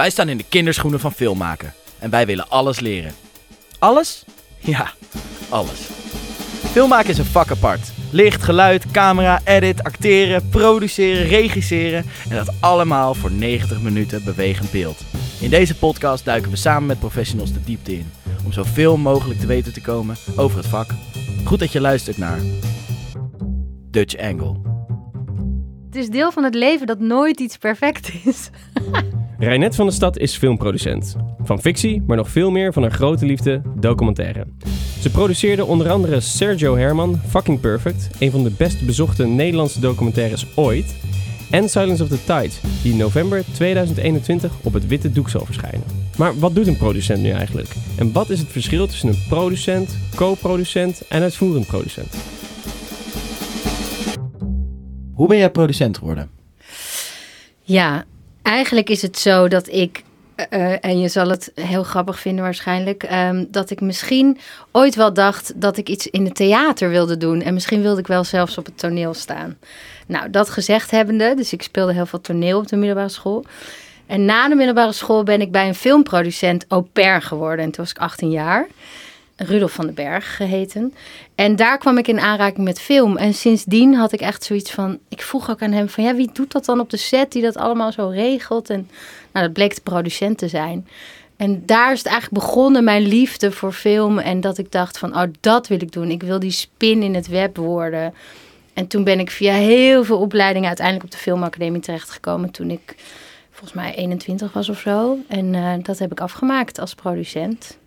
Wij staan in de kinderschoenen van filmmaken. En wij willen alles leren. Alles? Ja, alles. Filmmaken is een vak apart. Licht, geluid, camera, edit, acteren, produceren, regisseren. En dat allemaal voor 90 minuten bewegend beeld. In deze podcast duiken we samen met professionals de diepte in. Om zoveel mogelijk te weten te komen over het vak. Goed dat je luistert naar Dutch Angle. Het is deel van het leven dat nooit iets perfect is. Reinet van der Stad is filmproducent. Van fictie, maar nog veel meer van haar grote liefde, documentaire. Ze produceerde onder andere Sergio Herman, Fucking Perfect, een van de best bezochte Nederlandse documentaires ooit, en Silence of the Tide, die in november 2021 op het witte doek zal verschijnen. Maar wat doet een producent nu eigenlijk? En wat is het verschil tussen een producent, co-producent en uitvoerend producent? Hoe ben jij producent geworden? Ja, eigenlijk is het zo dat ik, uh, en je zal het heel grappig vinden waarschijnlijk, um, dat ik misschien ooit wel dacht dat ik iets in het theater wilde doen. En misschien wilde ik wel zelfs op het toneel staan. Nou, dat gezegd hebbende, dus ik speelde heel veel toneel op de middelbare school. En na de middelbare school ben ik bij een filmproducent au pair geworden. En toen was ik 18 jaar. Rudolf van den Berg geheten. En daar kwam ik in aanraking met film. En sindsdien had ik echt zoiets van. Ik vroeg ook aan hem: van ja, wie doet dat dan op de set die dat allemaal zo regelt? En nou, dat bleek de producent te zijn. En daar is het eigenlijk begonnen, mijn liefde voor film. En dat ik dacht van, oh, dat wil ik doen. Ik wil die spin in het web worden. En toen ben ik via heel veel opleidingen uiteindelijk op de filmacademie terechtgekomen. Toen ik volgens mij 21 was of zo. En uh, dat heb ik afgemaakt als producent.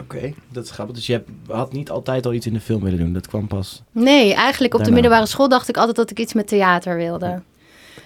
Oké, okay, dat is grappig. Dus je hebt, had niet altijd al iets in de film willen doen? Dat kwam pas... Nee, eigenlijk op de middelbare school dacht ik altijd dat ik iets met theater wilde.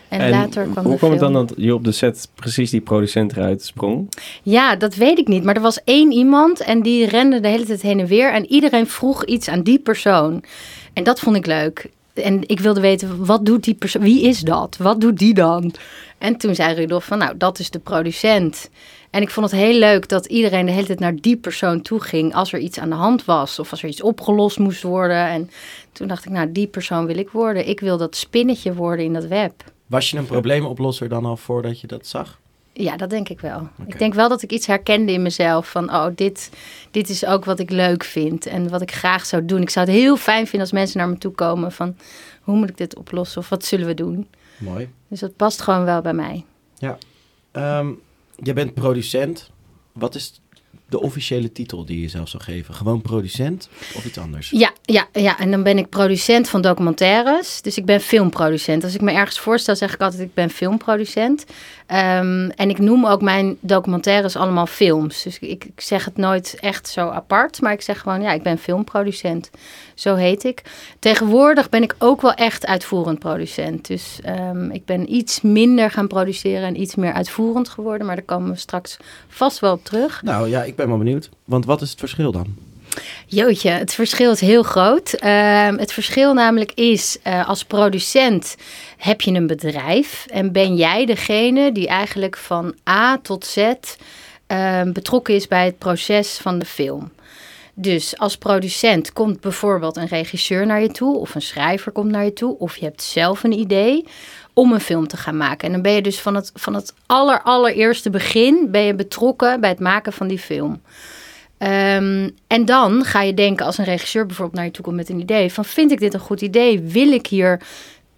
En, en later kwam hoe kwam het dan dat je op de set precies die producent eruit sprong? Ja, dat weet ik niet. Maar er was één iemand en die rende de hele tijd heen en weer. En iedereen vroeg iets aan die persoon. En dat vond ik leuk. En ik wilde weten, wat doet die persoon? Wie is dat? Wat doet die dan? En toen zei Rudolf van, nou, dat is de producent. En ik vond het heel leuk dat iedereen de hele tijd naar die persoon toe ging als er iets aan de hand was of als er iets opgelost moest worden. En toen dacht ik, nou, die persoon wil ik worden. Ik wil dat spinnetje worden in dat web. Was je een probleemoplosser dan al voordat je dat zag? Ja, dat denk ik wel. Okay. Ik denk wel dat ik iets herkende in mezelf van, oh, dit, dit is ook wat ik leuk vind en wat ik graag zou doen. Ik zou het heel fijn vinden als mensen naar me toe komen van, hoe moet ik dit oplossen of wat zullen we doen? Mooi. Dus dat past gewoon wel bij mij. Ja. Um, je bent producent. Wat is de officiële titel die je zelf zou geven? Gewoon producent of iets anders? Ja, ja, ja, en dan ben ik producent van documentaires. Dus ik ben filmproducent. Als ik me ergens voorstel, zeg ik altijd: ik ben filmproducent. Um, en ik noem ook mijn documentaires allemaal films. Dus ik, ik, zeg het nooit echt zo apart, maar ik zeg gewoon: ja, ik ben filmproducent. Zo heet ik. Tegenwoordig ben ik ook wel echt uitvoerend producent. Dus um, ik ben iets minder gaan produceren en iets meer uitvoerend geworden. Maar daar komen we straks vast wel op terug. Nou ja, ik ben wel benieuwd. Want wat is het verschil dan? Jootje, het verschil is heel groot. Uh, het verschil namelijk is, uh, als producent heb je een bedrijf en ben jij degene die eigenlijk van A tot Z uh, betrokken is bij het proces van de film. Dus als producent komt bijvoorbeeld een regisseur naar je toe of een schrijver komt naar je toe of je hebt zelf een idee om een film te gaan maken. En dan ben je dus van het, van het aller, allereerste begin ben je betrokken bij het maken van die film. Um, en dan ga je denken als een regisseur bijvoorbeeld naar je toe komt met een idee van vind ik dit een goed idee? Wil ik hier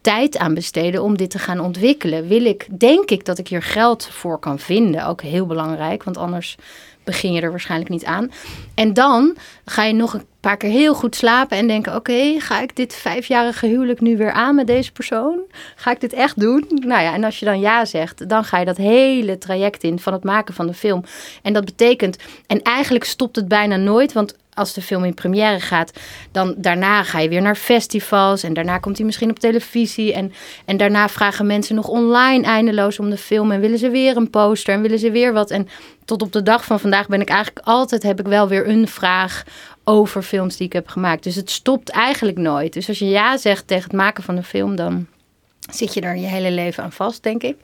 tijd aan besteden om dit te gaan ontwikkelen? Wil ik, denk ik dat ik hier geld voor kan vinden? Ook heel belangrijk, want anders begin je er waarschijnlijk niet aan. En dan ga je nog een paar keer heel goed slapen en denken: oké, ga ik dit vijfjarige huwelijk nu weer aan met deze persoon? Ga ik dit echt doen? Nou ja, en als je dan ja zegt, dan ga je dat hele traject in van het maken van de film. En dat betekent, en eigenlijk stopt het bijna nooit, want als de film in première gaat, dan daarna ga je weer naar festivals en daarna komt hij misschien op televisie en, en daarna vragen mensen nog online eindeloos om de film en willen ze weer een poster en willen ze weer wat en tot op de dag van vandaag ben ik eigenlijk altijd heb ik wel weer een vraag over films die ik heb gemaakt. Dus het stopt eigenlijk nooit. Dus als je ja zegt tegen het maken van een film, dan zit je er je hele leven aan vast, denk ik.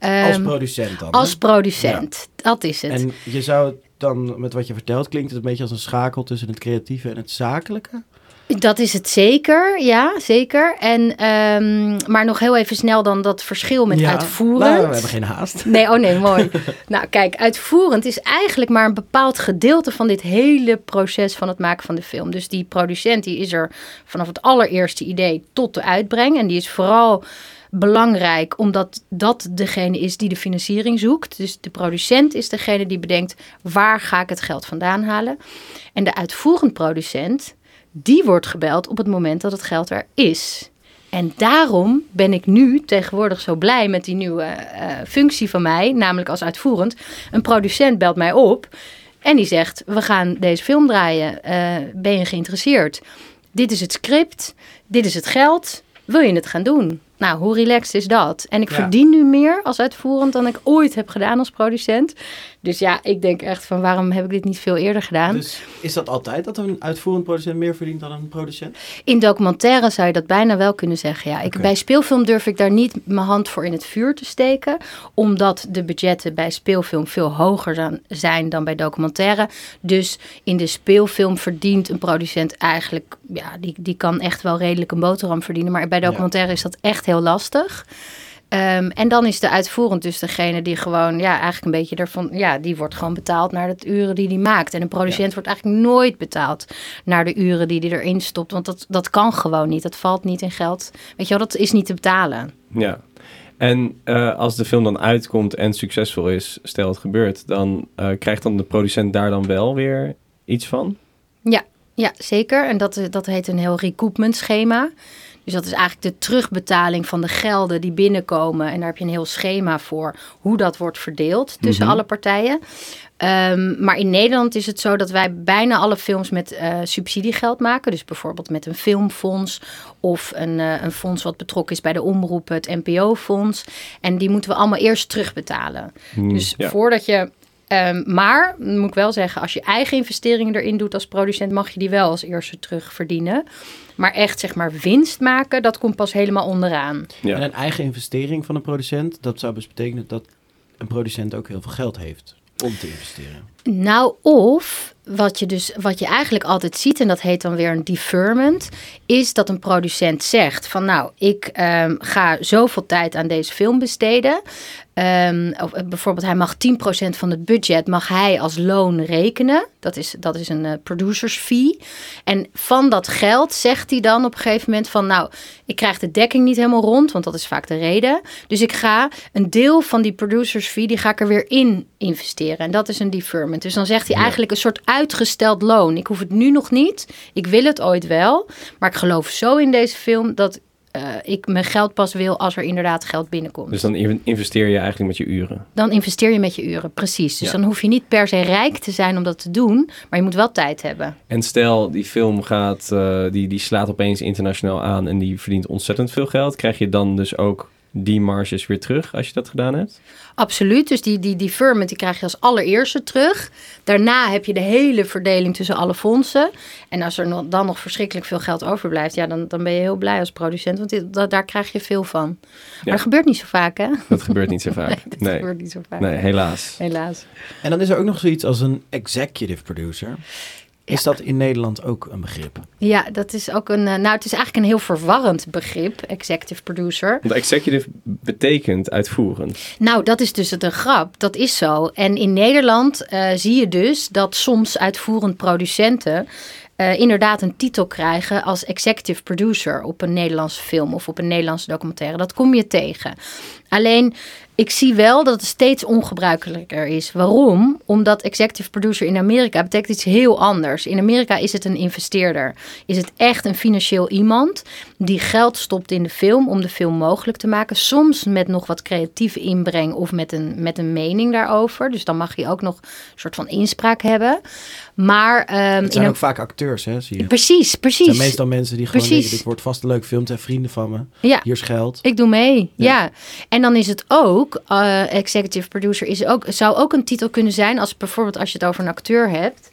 Um, als producent dan? Als producent, ja. dat is het. En je zou dan, met wat je vertelt, klinkt het een beetje als een schakel tussen het creatieve en het zakelijke? Dat is het zeker, ja, zeker. En, ehm, maar nog heel even snel dan dat verschil met Ja, uitvoerend. nou, we hebben geen haast. Nee, oh nee, mooi. nou, kijk, uitvoerend is eigenlijk maar een bepaald gedeelte van dit hele proces van het maken van de film. Dus die producent die is er vanaf het allereerste idee tot de uitbreng. En die is vooral belangrijk omdat dat degene is die de financiering zoekt. Dus de producent is degene die bedenkt waar ga ik het geld vandaan halen. En de uitvoerend producent, die wordt gebeld op het moment dat het geld er is. En daarom ben ik nu tegenwoordig zo blij met die nieuwe eh, functie van mij, namelijk als uitvoerend. Een producent belt mij op en die zegt: We gaan deze film draaien. Eh, ben je geïnteresseerd? Dit is het script, dit is het geld. Wil je het gaan doen? Nou, hoe relaxed is dat? En ik Ja. verdien nu meer als uitvoerend dan ik ooit heb gedaan als producent. Dus ja, ik denk echt van waarom heb ik dit niet veel eerder gedaan? Dus is dat altijd dat een uitvoerend producent meer verdient dan een producent? In documentaire zou je dat bijna wel kunnen zeggen. Ja, ik. Bij speelfilm durf ik daar niet mijn hand voor in het vuur te steken. Omdat de budgetten bij speelfilm veel hoger dan- zijn dan bij documentaire. Dus in de speelfilm verdient een producent eigenlijk... Ja, die, die kan echt wel redelijk een boterham verdienen. Maar bij documentaire is dat echt heel lastig. Ehm, en dan is de uitvoerend dus degene die gewoon, ja, eigenlijk een beetje ervan, ja, die wordt gewoon betaald naar de uren die hij maakt. En een producent wordt eigenlijk nooit betaald naar de uren die hij erin stopt, want dat, dat kan gewoon niet. Dat valt niet in geld. Weet je wel, dat is niet te betalen. Ja. En eh, als de film dan uitkomt en succesvol is, stel het gebeurt, dan eh, krijgt dan de producent daar dan wel weer iets van? Ja, ja zeker. En dat, dat heet een heel recoupment schema. Dus dat is eigenlijk de terugbetaling van de gelden die binnenkomen. En daar heb je een heel schema voor hoe dat wordt verdeeld tussen alle partijen. Ehm, maar in Nederland is het zo dat wij bijna alle films met eh, subsidiegeld maken. Dus bijvoorbeeld met een filmfonds of een, eh, een fonds wat betrokken is bij de omroepen, het NPO-fonds. En die moeten we allemaal eerst terugbetalen. Hmm, Dus ja. voordat je. Ehm, maar moet ik wel zeggen, als je eigen investeringen erin doet als producent, mag je die wel als eerste terugverdienen. Maar echt zeg maar winst maken, dat komt pas helemaal onderaan. Ja. En een eigen investering van een producent, dat zou dus betekenen dat een producent ook heel veel geld heeft om te investeren. Nou, of wat je dus wat je eigenlijk altijd ziet, en dat heet dan weer een deferment, is dat een producent zegt van nou, ik ehm, ga zoveel tijd aan deze film besteden. Ehm, of, eh, bijvoorbeeld, hij mag 10% van het budget mag hij als loon rekenen. Dat is, dat is een eh, producers fee. En van dat geld zegt hij dan op een gegeven moment van nou, ik krijg de dekking niet helemaal rond, want dat is vaak de reden. Dus ik ga een deel van die producers fee, die ga ik er weer in investeren. En dat is een deferment. Dus dan zegt hij eigenlijk een soort uitgesteld loon. Ik hoef het nu nog niet. Ik wil het ooit wel. Maar ik geloof zo in deze film dat eh, ik mijn geld pas wil als er inderdaad geld binnenkomt. Dus dan in- investeer je eigenlijk met je uren. Dan investeer je met je uren, precies. Dus Ja. dan hoef je niet per se rijk te zijn om dat te doen. Maar je moet wel tijd hebben. En stel, die film gaat, eh, die, die slaat opeens internationaal aan en die verdient ontzettend veel geld. Krijg je dan dus ook die marges weer terug als je dat gedaan hebt? Absoluut. Dus die, die deferment die krijg je als allereerste terug. Daarna heb je de hele verdeling tussen alle fondsen. En als er dan nog verschrikkelijk veel geld overblijft, ja, dan, dan ben je heel blij als producent. Want dit, dat, daar krijg je veel van. Maar Ja. dat gebeurt niet zo vaak, hè? Dat gebeurt niet zo vaak. Nee, dat Nee, gebeurt niet zo vaak. nee helaas. Helaas. En dan is er ook nog zoiets als een executive producer. Is dat in Nederland ook een begrip? Ja, dat is ook een. eh, Nou, het is eigenlijk een heel verwarrend begrip, executive producer. Want executive betekent uitvoerend. Nou, dat is dus het een grap. Dat is zo. En in Nederland eh, zie je dus dat soms uitvoerend producenten eh, inderdaad een titel krijgen als executive producer op een Nederlandse film of op een Nederlandse documentaire. Dat kom je tegen. Alleen, ik zie wel dat het steeds ongebruikelijker is. Waarom? Omdat executive producer in Amerika betekent iets heel anders. In Amerika is het een investeerder. Is het echt een financieel iemand die geld stopt in de film om de film mogelijk te maken. Soms met nog wat creatieve inbreng of met een, met een mening daarover. Dus dan mag je ook nog een soort van inspraak hebben. Maar ehm, Het in zijn een- ook vaak acteurs, hè, zie je. precies, Het precies. zijn meestal mensen die gewoon Precies. denken, dit wordt vast een leuk film, het zijn vrienden van me. Ja. Hier is geld. Ik doe mee, ja. Ja. En dan is het ook, eh, executive producer is ook, zou ook een titel kunnen zijn als bijvoorbeeld als je het over een acteur hebt,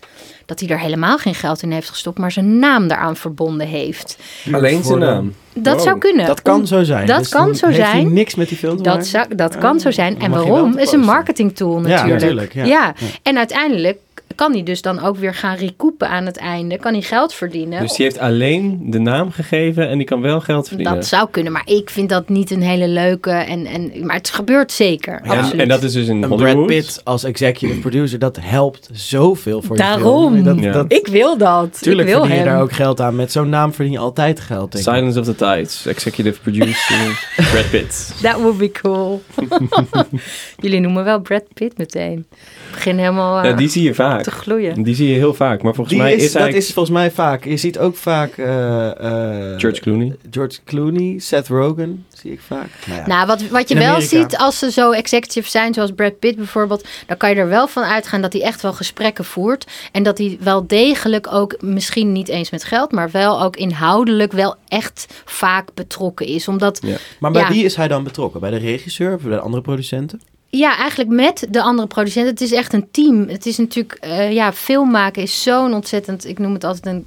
dat hij er helemaal geen geld in heeft gestopt, maar zijn naam daaraan verbonden heeft. Alleen zijn naam. Dat Wow. zou kunnen. Dat kan zo zijn. Dat Dus kan zo heeft hij zijn. niks met die film te Dat, zou, dat kan zo zijn. En waarom? Is een posten. marketing tool Ja, natuurlijk. natuurlijk, ja. ja. Ja. En uiteindelijk kan hij dus dan ook weer gaan recoupen aan het einde. Kan hij geld verdienen. Dus die heeft alleen de naam gegeven en die kan wel geld verdienen. Dat zou kunnen, maar ik vind dat niet een hele leuke. En, en, maar het gebeurt zeker. Ja, absoluut. En dat is dus in Een Hollywood. Brad Pitt als executive producer, dat helpt zoveel voor je Daarom. film. Dat, Ja. dat, ik wil dat. tuurlijk ik wil verdien je hem. daar ook geld aan. Met zo'n naam verdien je altijd geld, denk ik. Silence of the Tides, executive producer Brad Pitt. That would be cool. Jullie noemen wel Brad Pitt meteen. Ik begin helemaal eh, Ja, die zie je vaak. Te gloeien. Die zie je heel vaak. Maar volgens Die mij is, is, dat is volgens mij vaak. Je ziet ook vaak eh, eh, George Clooney. George Clooney, Seth Rogen, zie ik vaak. Nou ja. Nou, wat, wat je In wel Amerika. ziet als ze zo executive zijn, zoals Brad Pitt bijvoorbeeld, dan kan je er wel van uitgaan dat hij echt wel gesprekken voert. En dat hij wel degelijk ook, misschien niet eens met geld, maar wel ook inhoudelijk wel echt vaak betrokken is. Omdat, Ja. maar bij ja. wie is hij dan betrokken? Bij de regisseur of bij de andere producenten? Ja, eigenlijk met de andere producenten. Het is echt een team. Het is natuurlijk, eh, ja, film maken is zo'n ontzettend, ik noem het altijd een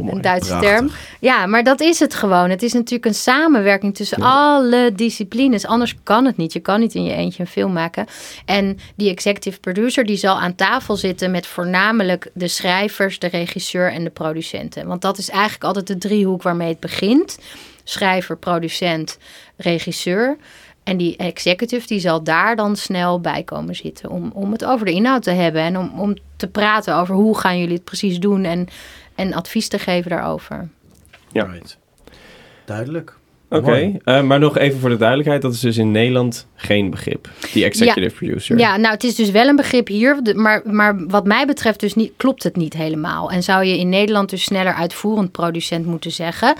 mooi. Een Duitse Prachtig. term. Ja, maar dat is het gewoon. Het is natuurlijk een samenwerking tussen alle disciplines. Anders kan het niet. Je kan niet in je eentje een film maken. En die executive producer die zal aan tafel zitten met voornamelijk de schrijvers, de regisseur en de producenten. Want dat is eigenlijk altijd de driehoek waarmee het begint. Schrijver, producent, regisseur. En die executive die zal daar dan snel bij komen zitten om, om het over de inhoud te hebben en om, om te praten over hoe gaan jullie het precies doen en, en advies te geven daarover. Ja. Right. Duidelijk. Oké, eh, maar nog even voor de duidelijkheid. Dat is dus in Nederland geen begrip. Die executive producer. Ja, nou het is dus wel een begrip hier, maar, maar wat mij betreft dus niet, klopt het niet helemaal. En zou je in Nederland dus sneller uitvoerend producent moeten zeggen.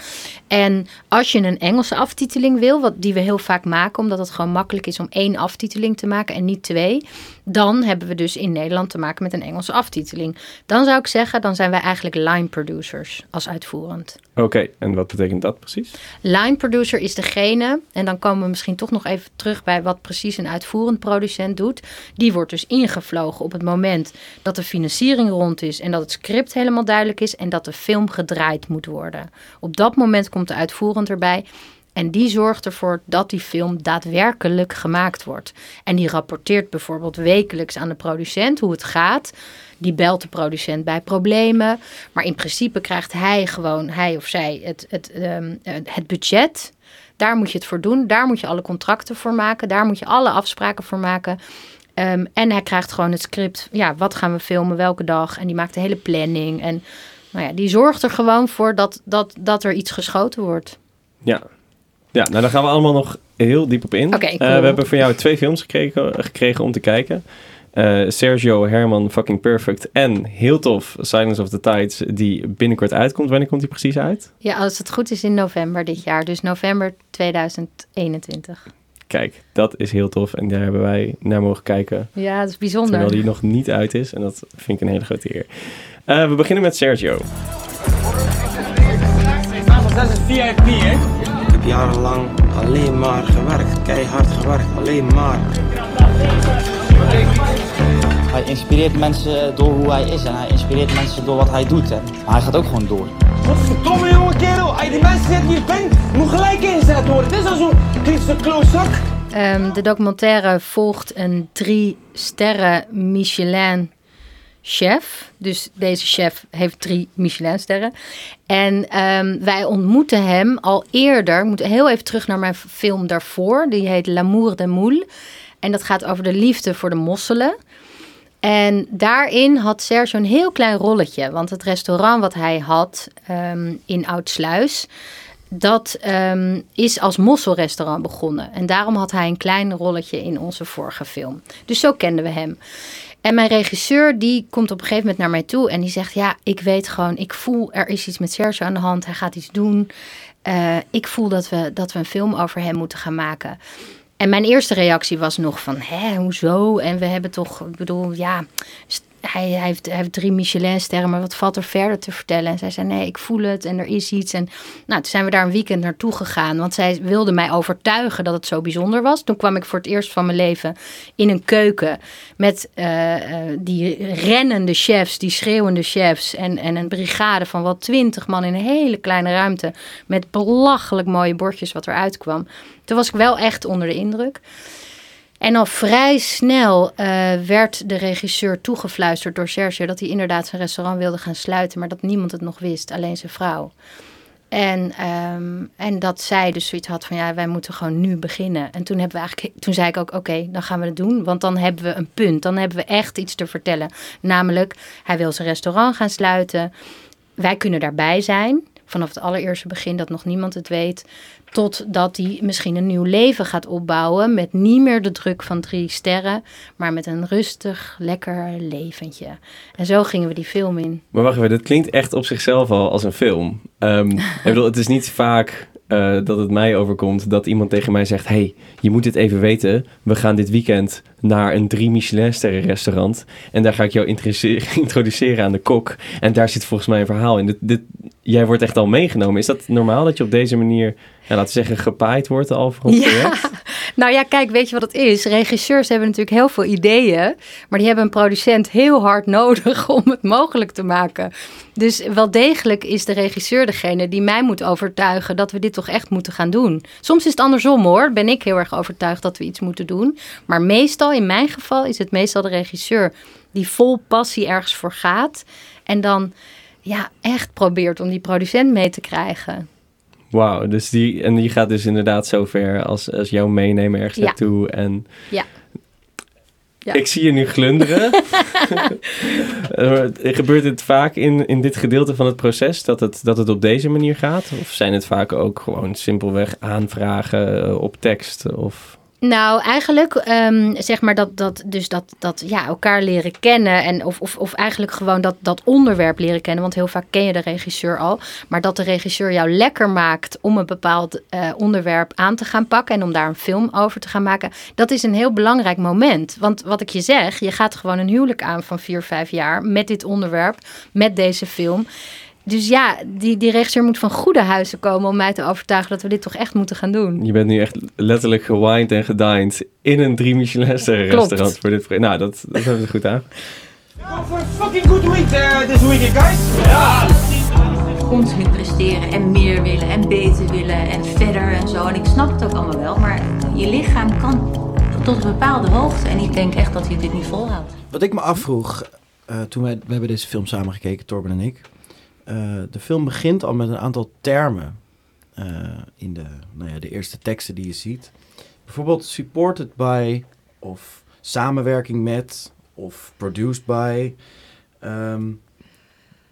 En als je een Engelse aftiteling wil, wat die we heel vaak maken, omdat het gewoon makkelijk is om één aftiteling te maken en niet twee, dan hebben we dus in Nederland te maken met een Engelse aftiteling. Dan zou ik zeggen, dan zijn wij eigenlijk line producers als uitvoerend. Oké, en wat betekent dat precies? Line producer is degene, en dan komen we misschien toch nog even terug bij wat precies een uitvoerend producent doet. Die wordt dus ingevlogen op het moment dat de financiering rond is en dat het script helemaal duidelijk is en dat de film gedraaid moet worden. Op dat moment komt de uitvoerend erbij. En die zorgt ervoor dat die film daadwerkelijk gemaakt wordt. En die rapporteert bijvoorbeeld wekelijks aan de producent hoe het gaat. Die belt de producent bij problemen. Maar in principe krijgt hij gewoon, hij of zij, het, het, ehm, eh, het budget. Daar moet je het voor doen. Daar moet je alle contracten voor maken. Daar moet je alle afspraken voor maken. Ehm, en hij krijgt gewoon het script. Ja, wat gaan we filmen, welke dag? En die maakt de hele planning. En nou ja, die zorgt er gewoon voor dat, dat, dat er iets geschoten wordt. Ja. Ja, nou daar gaan we allemaal nog heel diep op in. Eh, we hebben van jou twee films gekregen, gekregen om te kijken. Eh, Sergio Herman Fucking Perfect en heel tof Silence of the Tides die binnenkort uitkomt. Wanneer komt die precies uit? Ja, als het goed is in november dit jaar. Dus november 2021. Kijk, dat is heel tof en daar hebben wij naar mogen kijken Ja, dat is bijzonder. terwijl die nog niet uit is en dat vind ik een hele grote eer. Eh, we beginnen met Sergio. Dat is VIP, hè? Jarenlang alleen maar gewerkt, keihard gewerkt, alleen maar. Hij inspireert mensen door hoe hij is en hij inspireert mensen door wat hij doet. Hè. Maar hij gaat ook gewoon door. Godverdomme jonge kerel, als je die mensen zet hier bent, moet gelijk ingezet worden. Dit is al zo'n kritische klootzak. Ehm, de documentaire volgt een drie sterren Michelin chef. Dus deze chef heeft drie Michelin sterren. En ehm, wij ontmoeten hem al eerder. Ik moet heel even terug naar mijn film daarvoor. Die heet L'amour des moules. En dat gaat over de liefde voor de mosselen. En daarin had Sergio een heel klein rolletje. Want het restaurant wat hij had ehm, in Oudsluis... dat ehm, is als mosselrestaurant begonnen. En daarom had hij een klein rolletje in onze vorige film. Dus zo kenden we hem. En mijn regisseur die komt op een gegeven moment naar mij toe... en die zegt, ja, ik weet gewoon, ik voel... er is iets met Sergio aan de hand, hij gaat iets doen. Eh, ik voel dat we, dat we een film over hem moeten gaan maken... En mijn eerste reactie was nog van, hè, hoezo? En we hebben toch, ik bedoel, ja, hij, heeft, hij heeft drie Michelin-sterren, maar wat valt er verder te vertellen? En zij zei, nee, ik voel het en er is iets. En nou, toen zijn we daar een weekend naartoe gegaan, want zij wilde mij overtuigen dat het zo bijzonder was. Toen kwam ik voor het eerst van mijn leven in een keuken met eh, eh, die rennende chefs, die schreeuwende chefs en, en een brigade van wel twintig man in een hele kleine ruimte met belachelijk mooie bordjes wat eruit kwam. Toen was ik wel echt onder de indruk. En al vrij snel eh, werd de regisseur toegefluisterd door Sergio dat hij inderdaad zijn restaurant wilde gaan sluiten, maar dat niemand het nog wist, alleen zijn vrouw. En, ehm, en dat zij dus zoiets had van ja, wij moeten gewoon nu beginnen. En toen, hebben we eigenlijk, toen zei ik ook oké, dan gaan we het doen. Want dan hebben we een punt. Dan hebben we echt iets te vertellen. Namelijk, hij wil zijn restaurant gaan sluiten. Wij kunnen daarbij zijn. Vanaf het allereerste begin dat nog niemand het weet. Totdat hij misschien een nieuw leven gaat opbouwen. Met niet meer de druk van drie sterren. Maar met een rustig, lekker leventje. En zo gingen we die film in. Maar wacht even, dat klinkt echt op zichzelf al als een film. Ehm, ik bedoel, het is niet vaak eh, dat het mij overkomt dat iemand tegen mij zegt... hey, je moet dit even weten. We gaan dit weekend naar een drie Michelin-sterren restaurant. En daar ga ik jou introduce- introduceren aan de kok. En daar zit volgens mij een verhaal in. Dit, jij wordt echt al meegenomen. Is dat normaal dat je op deze manier, ja, laten we zeggen, gepaaid wordt al voor een project? Nou ja, kijk, weet je wat het is? Regisseurs hebben natuurlijk heel veel ideeën, maar die hebben een producent heel hard nodig om het mogelijk te maken. Dus wel degelijk is de regisseur degene die mij moet overtuigen dat we dit toch echt moeten gaan doen. Soms is het andersom hoor, ben ik heel erg overtuigd dat we iets moeten doen. Maar meestal, in mijn geval, is het meestal de regisseur die vol passie ergens voor gaat en dan ja, echt probeert om die producent mee te krijgen. Wauw, dus die, en die gaat dus inderdaad zover als, als jou meenemen ergens Ja. naartoe. En Ja. Ja. ik zie je nu glunderen. Eh, Gebeurt het vaak in, in dit gedeelte van het proces dat het, dat het op deze manier gaat? Of zijn het vaak ook gewoon simpelweg aanvragen eh, op tekst? Of... Nou, eigenlijk ehm, zeg maar dat, dat, dus dat, dat ja, elkaar leren kennen. En of, of, of eigenlijk gewoon dat, dat onderwerp leren kennen. Want heel vaak ken je de regisseur al. Maar dat de regisseur jou lekker maakt om een bepaald eh, onderwerp aan te gaan pakken. En om daar een film over te gaan maken. Dat is een heel belangrijk moment. Want wat ik je zeg, je gaat gewoon een huwelijk aan van vier, vijf jaar. Met dit onderwerp, met deze film. Dus ja, die, die regisseur moet van goede huizen komen om mij te overtuigen dat we dit toch echt moeten gaan doen. Je bent nu echt letterlijk gewined en gedined in een drie Michelin sterren restaurant voor dit project. Nou, dat, dat hebben ze goed aan. Go for a fucking good week uh, this weekend, guys. continu presteren en meer willen en beter willen en verder en zo. En ik snap het ook allemaal wel, maar je lichaam kan tot een bepaalde hoogte. En ik denk echt dat hij dit niet volhoudt. Wat ik me afvroeg, eh, toen wij, we hebben deze film samen gekeken, Torben en ik. Eh, de film begint al met een aantal termen eh, in de, nou ja, de eerste teksten die je ziet. Bijvoorbeeld supported by, of samenwerking met, of produced by. Ehm,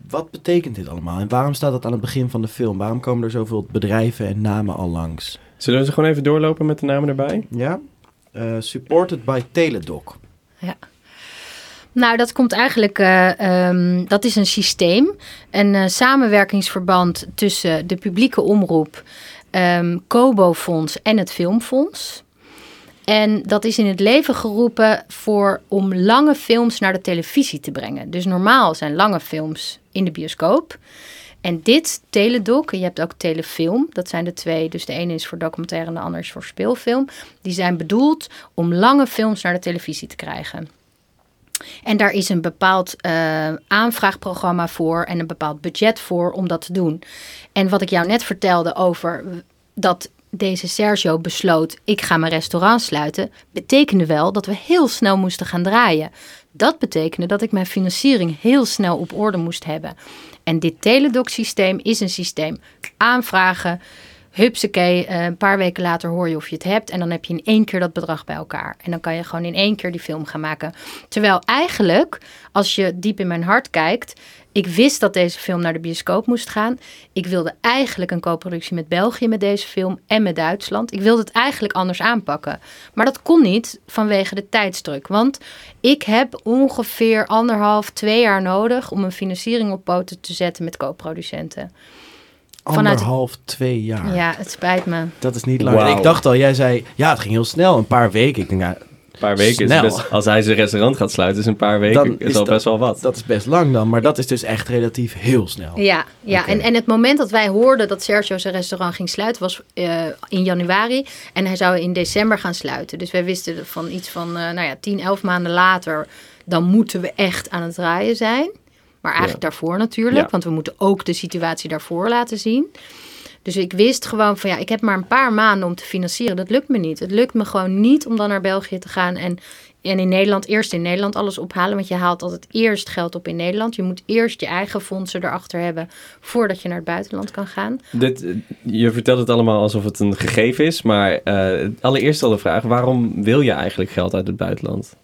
wat betekent dit allemaal? En waarom staat dat aan het begin van de film? Waarom komen er zoveel bedrijven en namen al langs? Zullen we ze gewoon even doorlopen met de namen erbij? Ja? Eh, supported by Teledoc. Nou, dat komt eigenlijk, eh, ehm, dat is een systeem, een eh, samenwerkingsverband tussen de publieke omroep, ehm Kobo Fonds en het Filmfonds. En dat is in het leven geroepen voor om lange films naar de televisie te brengen. Dus normaal zijn lange films in de bioscoop. En dit teledoc, en je hebt ook telefilm, dat zijn de twee. Dus de ene is voor documentaire en de andere is voor speelfilm. Die zijn bedoeld om lange films naar de televisie te krijgen. En daar is een bepaald eh, aanvraagprogramma voor en een bepaald budget voor om dat te doen. En wat ik jou net vertelde over dat deze Sergio besloot: ik ga mijn restaurant sluiten, betekende wel dat we heel snel moesten gaan draaien. Dat betekende dat ik mijn financiering heel snel op orde moest hebben. En dit Teledoc-systeem is een systeem aanvragen. Hupsakee, eh, een paar weken later hoor je of je het hebt. En dan heb je in één keer dat bedrag bij elkaar. En dan kan je gewoon in één keer die film gaan maken. Terwijl eigenlijk, als je diep in mijn hart kijkt. Ik wist dat deze film naar de bioscoop moest gaan. Ik wilde eigenlijk een co-productie met België met deze film en met Duitsland. Ik wilde het eigenlijk anders aanpakken. Maar dat kon niet vanwege de tijdsdruk. Want ik heb ongeveer anderhalf, twee jaar nodig om een financiering op poten te zetten met co-producenten. Vanuit- Anderhalf, twee jaar. Ja, het spijt me. Dat is niet lang. Ik dacht al, jij zei, ja, het ging heel snel, een paar weken. Ik denk, ja, Een paar weken. Is best, als hij zijn restaurant gaat sluiten, is een paar weken Dan is is al dat- best wel wat. dat is best lang dan. Maar dat is dus echt relatief heel snel. Ja, ja. En, en het moment dat wij hoorden dat Sergio zijn restaurant ging sluiten was eh, in januari. En hij zou in december gaan sluiten. Dus wij wisten van iets van, eh, nou ja, 10, 11 maanden later, dan moeten we echt aan het draaien zijn. Maar eigenlijk daarvoor natuurlijk, want we moeten ook de situatie daarvoor laten zien. Dus ik wist gewoon van ja, ik heb maar een paar maanden om te financieren. Dat lukt me niet. Het lukt me gewoon niet om dan naar België te gaan en, en in Nederland, eerst in Nederland alles ophalen. Want je haalt altijd eerst geld op in Nederland. Je moet eerst je eigen fondsen erachter hebben voordat je naar het buitenland kan gaan. Dit, je vertelt het allemaal alsof het een gegeven is, maar eh, allereerst al de vraag, waarom wil je eigenlijk geld uit het buitenland?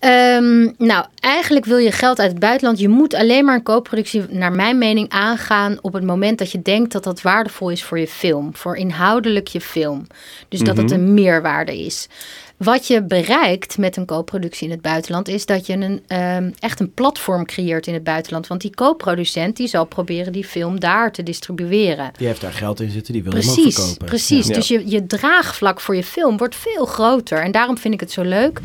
Ehm, nou, eigenlijk wil je geld uit het buitenland. Je moet alleen maar een koopproductie, naar mijn mening, aangaan op het moment dat je denkt dat dat waardevol is voor je film. Voor inhoudelijk je film. Dus dat het Mhm. een meerwaarde is. Wat je bereikt met een koopproductie in het buitenland is dat je een, ehm, echt een platform creëert in het buitenland. Want die koopproducent die zal proberen die film daar te distribueren. Die heeft daar geld in zitten, die wil hem ook Precies, verkopen. precies. Ja. Dus je, je draagvlak voor je film wordt veel groter. En daarom vind ik het zo leuk.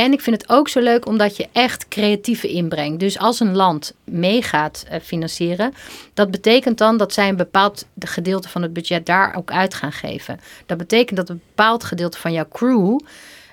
En ik vind het ook zo leuk omdat je echt creatieve inbrengt. Dus als een land mee gaat eh, financieren, dat betekent dan dat zij een bepaald gedeelte van het budget daar ook uit gaan geven. Dat betekent dat een bepaald gedeelte van jouw crew,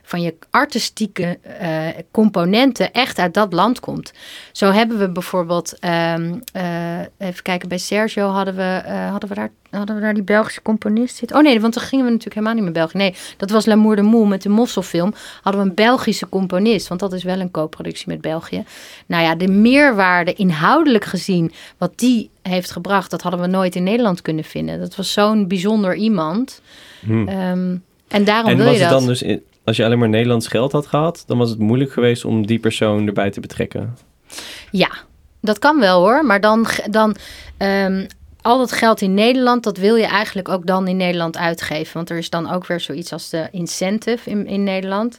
van je artistieke eh, componenten echt uit dat land komt. Zo hebben we bijvoorbeeld, ehm, eh, even kijken, bij Sergio hadden we, eh, hadden, we daar, hadden we daar die Belgische componist zitten. Oh nee, want dan gingen we natuurlijk helemaal niet meer België. Nee, dat was L'amour de Moe met de Mosselfilm. Hadden we een Belgische componist, want dat is wel een co-productie met België. Nou ja, de meerwaarde inhoudelijk gezien, wat die heeft gebracht, dat hadden we nooit in Nederland kunnen vinden. Dat was zo'n bijzonder iemand. Hm. Ehm, en daarom En wil was je het dat. dan dus, in- als je alleen maar Nederlands geld had gehad, dan was het moeilijk geweest om die persoon erbij te betrekken? Ja, dat kan wel hoor. Maar dan, dan ehm, al dat geld in Nederland, dat wil je eigenlijk ook dan in Nederland uitgeven. Want er is dan ook weer zoiets als de incentive in, in Nederland.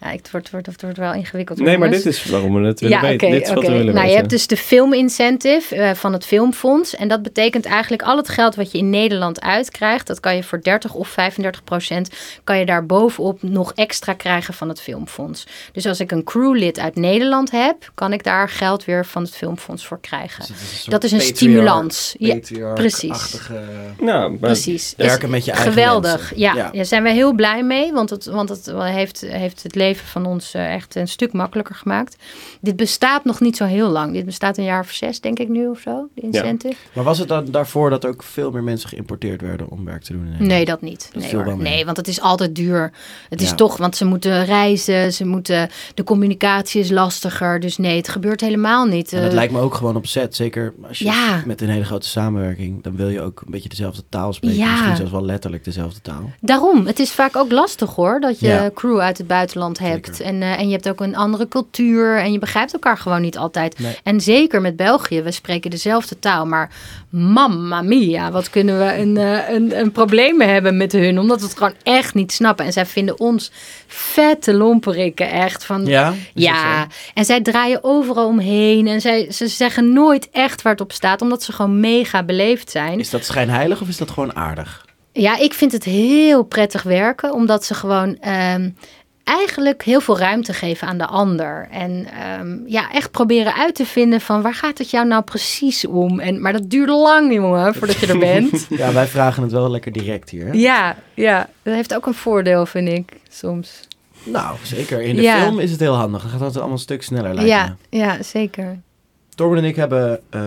Ja, het wordt, wordt, het wordt wel ingewikkeld. Nee, maar dit is waarom we het willen Ja, weten. oké, dit is wat oké. we willen Nou, je hebt dus de filmincentive eh, van het Filmfonds. En dat betekent eigenlijk al het geld wat je in Nederland uitkrijgt. Dat kan je voor 30 of 35 procent. Kan je daar bovenop nog extra krijgen van het Filmfonds. Dus als ik een crewlid uit Nederland heb, kan ik daar geld weer van het Filmfonds voor krijgen. Dus Dat is een patriarch- stimulans. Ja, patriarch-achtige- Nou, Precies. Werken Is met je eigen Geweldig. mensen. Ja, Ja. daar zijn wij heel blij mee. Want het, want het heeft, heeft het leven van ons eh, echt een stuk makkelijker gemaakt. Dit bestaat nog niet zo heel lang. Dit bestaat een jaar of zes, denk ik nu of zo, de incentive. Maar was het dan daarvoor dat ook veel meer mensen geïmporteerd werden om werk te doen? in Nederland? Nee, dat niet. Dat Nee, nee, want het is altijd duur. Het is Ja. toch, want ze moeten reizen, ze moeten, de communicatie is lastiger. Dus nee, het gebeurt helemaal niet. En dat Eh, lijkt me ook gewoon op set. Zeker als je Ja. met een hele grote samenwerking, dan wil je ook een beetje dezelfde taal spreken. Ja. Misschien zelfs wel letterlijk dezelfde taal. Daarom, het is vaak ook lastig hoor, dat je Ja. crew uit het buitenland hebt. En, eh, en je hebt ook een andere cultuur en je begrijpt elkaar gewoon niet altijd. Nee. En zeker met België, we spreken dezelfde taal, maar mamma mia, wat kunnen we een, eh, een, een probleem hebben met hun, omdat we het gewoon echt niet snappen. En zij vinden ons vette lomperikken, echt. Van, Ja? Ja, en zij draaien overal omheen en zij, ze zeggen nooit echt waar het op staat, omdat ze gewoon mega beleefd zijn. Is dat schijnheilig of is dat gewoon aardig? Ja, ik vind het heel prettig werken, omdat ze gewoon ehm, eigenlijk heel veel ruimte geven aan de ander. En ehm, ja, echt proberen uit te vinden van waar gaat het jou nou precies om? En, maar dat duurt lang, jongen, voordat je er bent. Ja, wij vragen het wel lekker direct hier. hè? ja, ja, dat heeft ook een voordeel, vind ik, soms. Nou, zeker. In de Ja. film is het heel handig. Dan gaat het allemaal een stuk sneller lijken. Ja, ja, zeker. Torben en ik hebben eh,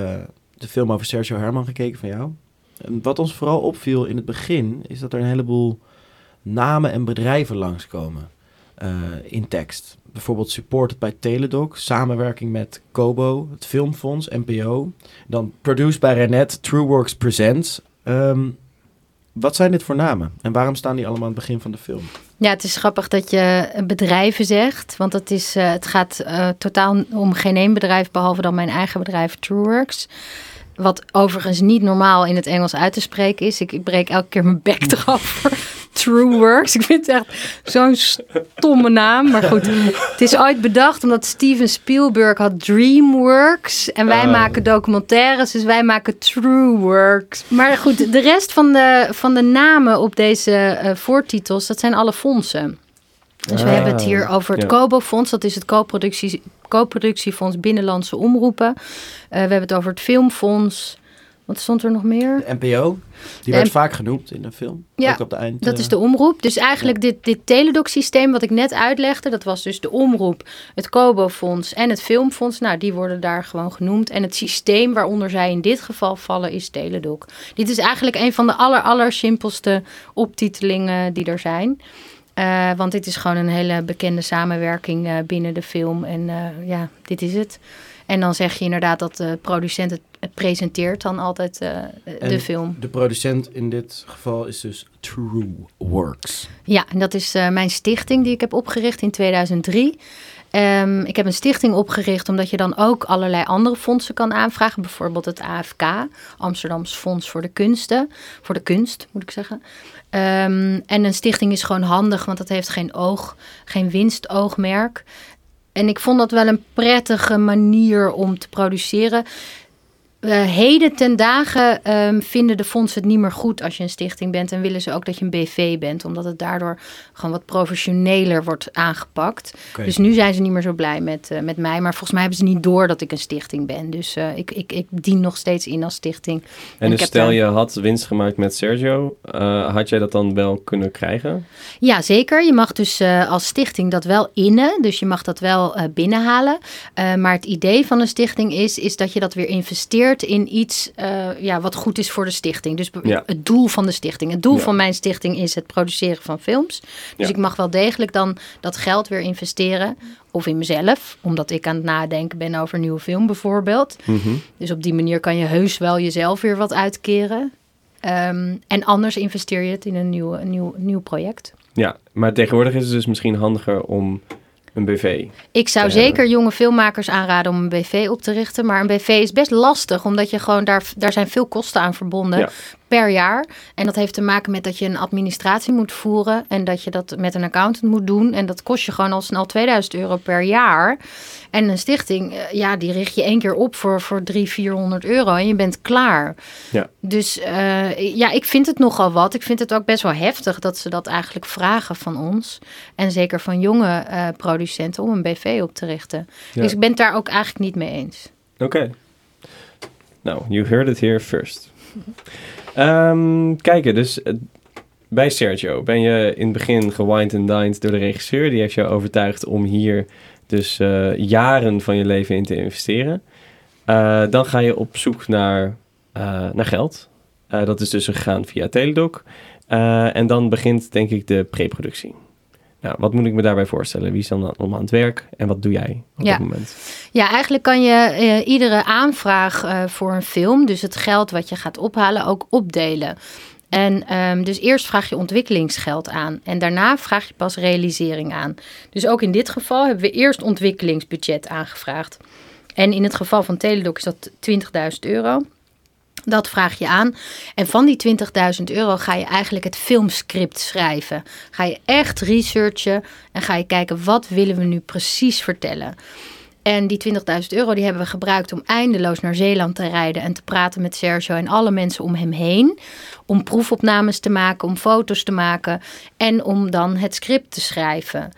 de film over Sergio Herman gekeken van jou. En wat ons vooral opviel in het begin, is dat er een heleboel namen en bedrijven langskomen eh, in tekst. Bijvoorbeeld supported bij Teledoc, samenwerking met Kobo, het Filmfonds, NPO. Dan produced bij Renet, TrueWorks Presents. Ehm, wat zijn dit voor namen en waarom staan die allemaal aan het begin van de film? Ja, het is grappig dat je bedrijven zegt. Want het, is, eh, het gaat eh, totaal om geen één bedrijf, behalve dan mijn eigen bedrijf TrueWorks. Wat overigens niet normaal in het Engels uit te spreken is. Ik, ik breek elke keer mijn bek eraf voor TrueWorks. Ik vind het echt zo'n stomme naam. Maar goed, het is ooit bedacht omdat Steven Spielberg had DreamWorks. En wij Oh. maken documentaires, dus wij maken TrueWorks. Maar goed, de rest van de, van de namen op deze eh, voortitels, dat zijn alle fondsen. Dus we Ah, hebben het hier over het ja. COBO-fonds. Dat is het co-productie, co-productiefonds Binnenlandse Omroepen. Eh, we hebben het over het Filmfonds. Wat stond er nog meer? De NPO, die werd vaak genoemd in de film. Ja, Ook op de eind. Dat eh, is de omroep. Dus eigenlijk dit, dit teledoc-systeem wat ik net uitlegde, dat was dus de omroep, het Kobo-fonds en het Filmfonds. Nou, die worden daar gewoon genoemd. En het systeem waaronder zij in dit geval vallen is teledoc. Dit is eigenlijk een van de aller, aller simpelste optitelingen die er zijn. Eh, want dit is gewoon een hele bekende samenwerking eh, binnen de film. En eh, ja, dit is het. En dan zeg je inderdaad dat de producent het, het presenteert dan altijd de film. De producent in dit geval is dus True Works. Ja, en dat is mijn stichting die ik heb opgericht in 2003. Ehm, ik heb een stichting opgericht omdat je dan ook allerlei andere fondsen kan aanvragen. Bijvoorbeeld het AFK, Amsterdams Fonds voor de Kunsten. Voor de kunst, moet ik zeggen. Ehm, en een stichting is gewoon handig, want dat heeft geen oog, geen winstoogmerk. En ik vond dat wel een prettige manier om te produceren. Eh, heden ten dagen ehm, vinden de fondsen het niet meer goed als je een stichting bent. En willen ze ook dat je een BV bent. Omdat het daardoor gewoon wat professioneler wordt aangepakt. Dus nu zijn ze niet meer zo blij met, eh, met mij. Maar volgens mij hebben ze niet door dat ik een stichting ben. Dus eh, ik, ik, ik dien nog steeds in als stichting. En dus stel je had winst gemaakt met Sergio, had jij dat dan wel kunnen krijgen? Ja, zeker. Je mag dus als stichting dat wel innen. Dus je mag dat wel binnenhalen. Maar het idee van een stichting is, is dat je dat weer investeert in iets eh, ja, wat goed is voor de stichting. Dus Ja. het doel van de stichting. Het doel Ja. van mijn stichting is het produceren van films. Dus ik mag wel degelijk dan dat geld weer investeren. Of in mezelf, omdat ik aan het nadenken ben over een nieuwe film bijvoorbeeld. Mhm. Dus op die manier kan je heus wel jezelf weer wat uitkeren. Ehm, en anders investeer je het in een nieuw, een nieuw, nieuw project. Ja, maar tegenwoordig is het dus misschien handiger om een BV. Ik zou hebben. zeker jonge filmmakers aanraden om een BV op te richten. Maar een BV is best lastig, omdat je gewoon daar, daar zijn veel kosten aan verbonden Ja. Per jaar. En dat heeft te maken met dat je een administratie moet voeren en dat je dat met een accountant moet doen. En dat kost je gewoon al snel 2000 euro per jaar. En een stichting, eh, ja, die richt je één keer op voor, voor 300, 400 euro en je bent klaar. Ja. Dus eh, ja, ik vind het nogal wat. Ik vind het ook best wel heftig dat ze dat eigenlijk vragen van ons. En zeker van jonge eh, producenten om een BV op te richten. Ja. Dus ik ben het daar ook eigenlijk niet mee eens. Oké. Nou, you heard it here first. Ehm kijken, dus eh, bij Sergio ben je in het begin gewined and dined door de regisseur. Die heeft jou overtuigd om hier dus eh, jaren van je leven in te investeren. Eh, dan ga je op zoek naar, naar geld. Dat is dus gegaan via Teledoc. En dan begint denk ik de preproductie. Nou, wat moet ik me daarbij voorstellen? Wie is dan allemaal aan het werk en wat doe jij op Ja. dat moment? Ja, eigenlijk kan je eh, iedere aanvraag eh, voor een film, dus het geld wat je gaat ophalen, ook opdelen. En ehm, dus eerst vraag je ontwikkelingsgeld aan en daarna vraag je pas realisering aan. Dus ook in dit geval hebben we eerst ontwikkelingsbudget aangevraagd. En in het geval van Teledoc is dat 20.000 euro. Dat vraag je aan. En van die 20.000 euro ga je eigenlijk het filmscript schrijven. Ga je echt researchen en ga je kijken wat willen we nu precies vertellen. En die 20.000 euro die hebben we gebruikt om eindeloos naar Zeeland te rijden en te praten met Sergio en alle mensen om hem heen. Om proefopnames te maken, om foto's te maken en om dan het script te schrijven.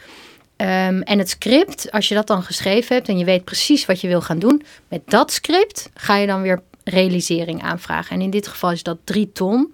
Ehm, en het script, als je dat dan geschreven hebt en je weet precies wat je wil gaan doen, met dat script ga je dan weer realisering aanvragen. En in dit geval is dat drie ton.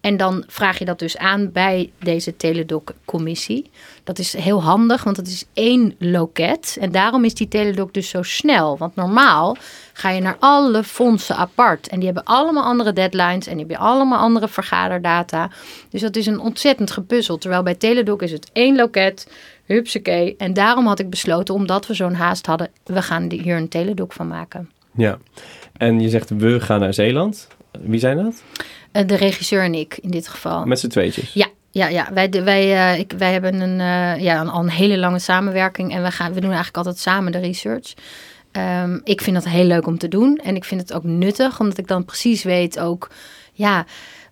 En dan vraag je dat dus aan bij deze Teledoc-commissie. Dat is heel handig, want het is één loket. En daarom is die Teledoc dus zo snel. Want normaal ga je naar alle fondsen apart. En die hebben allemaal andere deadlines en die hebben allemaal andere vergaderdata. Dus dat is een ontzettend gepuzzel. Terwijl bij Teledoc is het één loket, hupsakee. En daarom had ik besloten, omdat we zo'n haast hadden... we gaan hier een Teledoc van maken. Ja, en je zegt we gaan naar Zeeland. Wie zijn dat? Eh, De regisseur en ik in dit geval. Met z'n tweetjes. Ja, ja, ja. Wij, wij, eh, ik, wij hebben een, eh, ja, een, al een hele lange samenwerking en we, gaan, we doen eigenlijk altijd samen de research. Ehm, ik vind dat heel leuk om te doen en ik vind het ook nuttig, omdat ik dan precies weet ook, ja,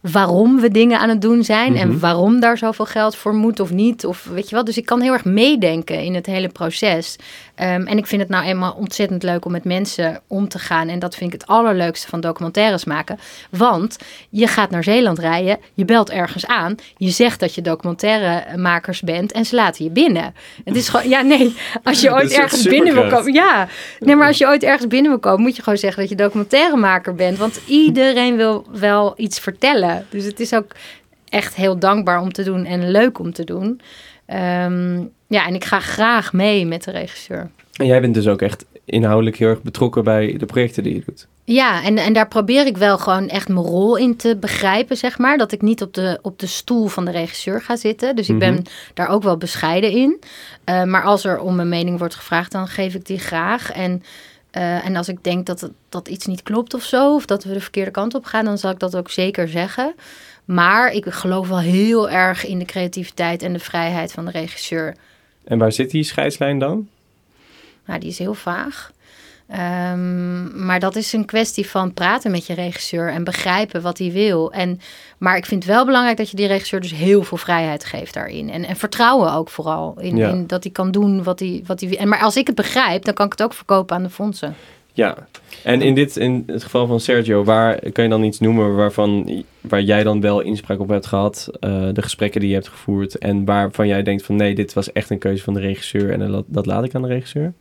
waarom we dingen aan het doen zijn Mhm. en waarom daar zoveel geld voor moet of niet. Of weet je wel. Dus ik kan heel erg meedenken in het hele proces. Ehm, en ik vind het nou eenmaal ontzettend leuk om met mensen om te gaan. En dat vind ik het allerleukste van documentaires maken. Want je gaat naar Zeeland rijden, je belt ergens aan, je zegt dat je documentairemakers bent en ze laten je binnen. Het is gewoon, ja nee, als je ooit ergens binnen wil komen, ja, nee, maar als je ooit ergens binnen wil komen, moet je gewoon zeggen dat je documentairemaker bent. Want iedereen wil wel iets vertellen. Dus het is ook echt heel dankbaar om te doen en leuk om te doen. Ehm, ja, en ik ga graag mee met de regisseur. En jij bent dus ook echt inhoudelijk heel erg betrokken bij de projecten die je doet. Ja, en, en daar probeer ik wel gewoon echt mijn rol in te begrijpen, zeg maar. Dat ik niet op de, op de stoel van de regisseur ga zitten. Dus ik ben Mhm. daar ook wel bescheiden in. Eh, maar als er om mijn mening wordt gevraagd, dan geef ik die graag. En, eh, en als ik denk dat, het- dat iets niet klopt of zo, of dat we de verkeerde kant op gaan, dan zal ik dat ook zeker zeggen. Maar ik geloof wel heel erg in de creativiteit en de vrijheid van de regisseur. En waar zit die scheidslijn dan? Nou, die is heel vaag. Ehm, maar dat is een kwestie van praten met je regisseur en begrijpen wat hij wil. En, maar ik vind het wel belangrijk dat je die regisseur dus heel veel vrijheid geeft daarin. En, en vertrouwen ook vooral. In, Ja. in dat hij kan doen wat hij, wat hij wil. En, maar als ik het begrijp, dan kan ik het ook verkopen aan de fondsen. Ja. En in, dit, in het geval van Sergio, waar kan je dan iets noemen waarvan, waar jij dan wel inspraak op hebt gehad? eh, de gesprekken die je hebt gevoerd. En waarvan jij denkt van nee, dit was echt een keuze van de regisseur. En dat laat ik aan de regisseur.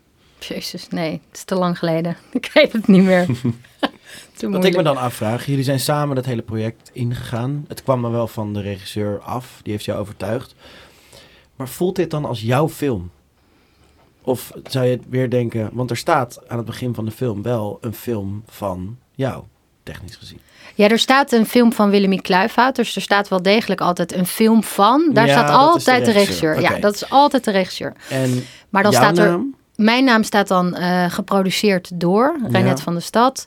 Jezus, nee, het is te lang geleden. Ik weet het niet meer. Wat ik me dan afvraag, jullie zijn samen dat hele project ingegaan. Het kwam dan wel van de regisseur af, die heeft jou overtuigd. Maar voelt dit dan als jouw film? Of zou je weer denken, want er staat aan het begin van de film wel een film van jou, technisch gezien. Ja, er staat een film van Willemie Kluifhout. Dus er staat wel degelijk altijd een film van. Daar Ja, staat de altijd de regisseur. Ja, dat is altijd de regisseur. En Maar dan staat er. naam? Mijn naam staat dan eh, geproduceerd door Reinet Ja. van de Stad.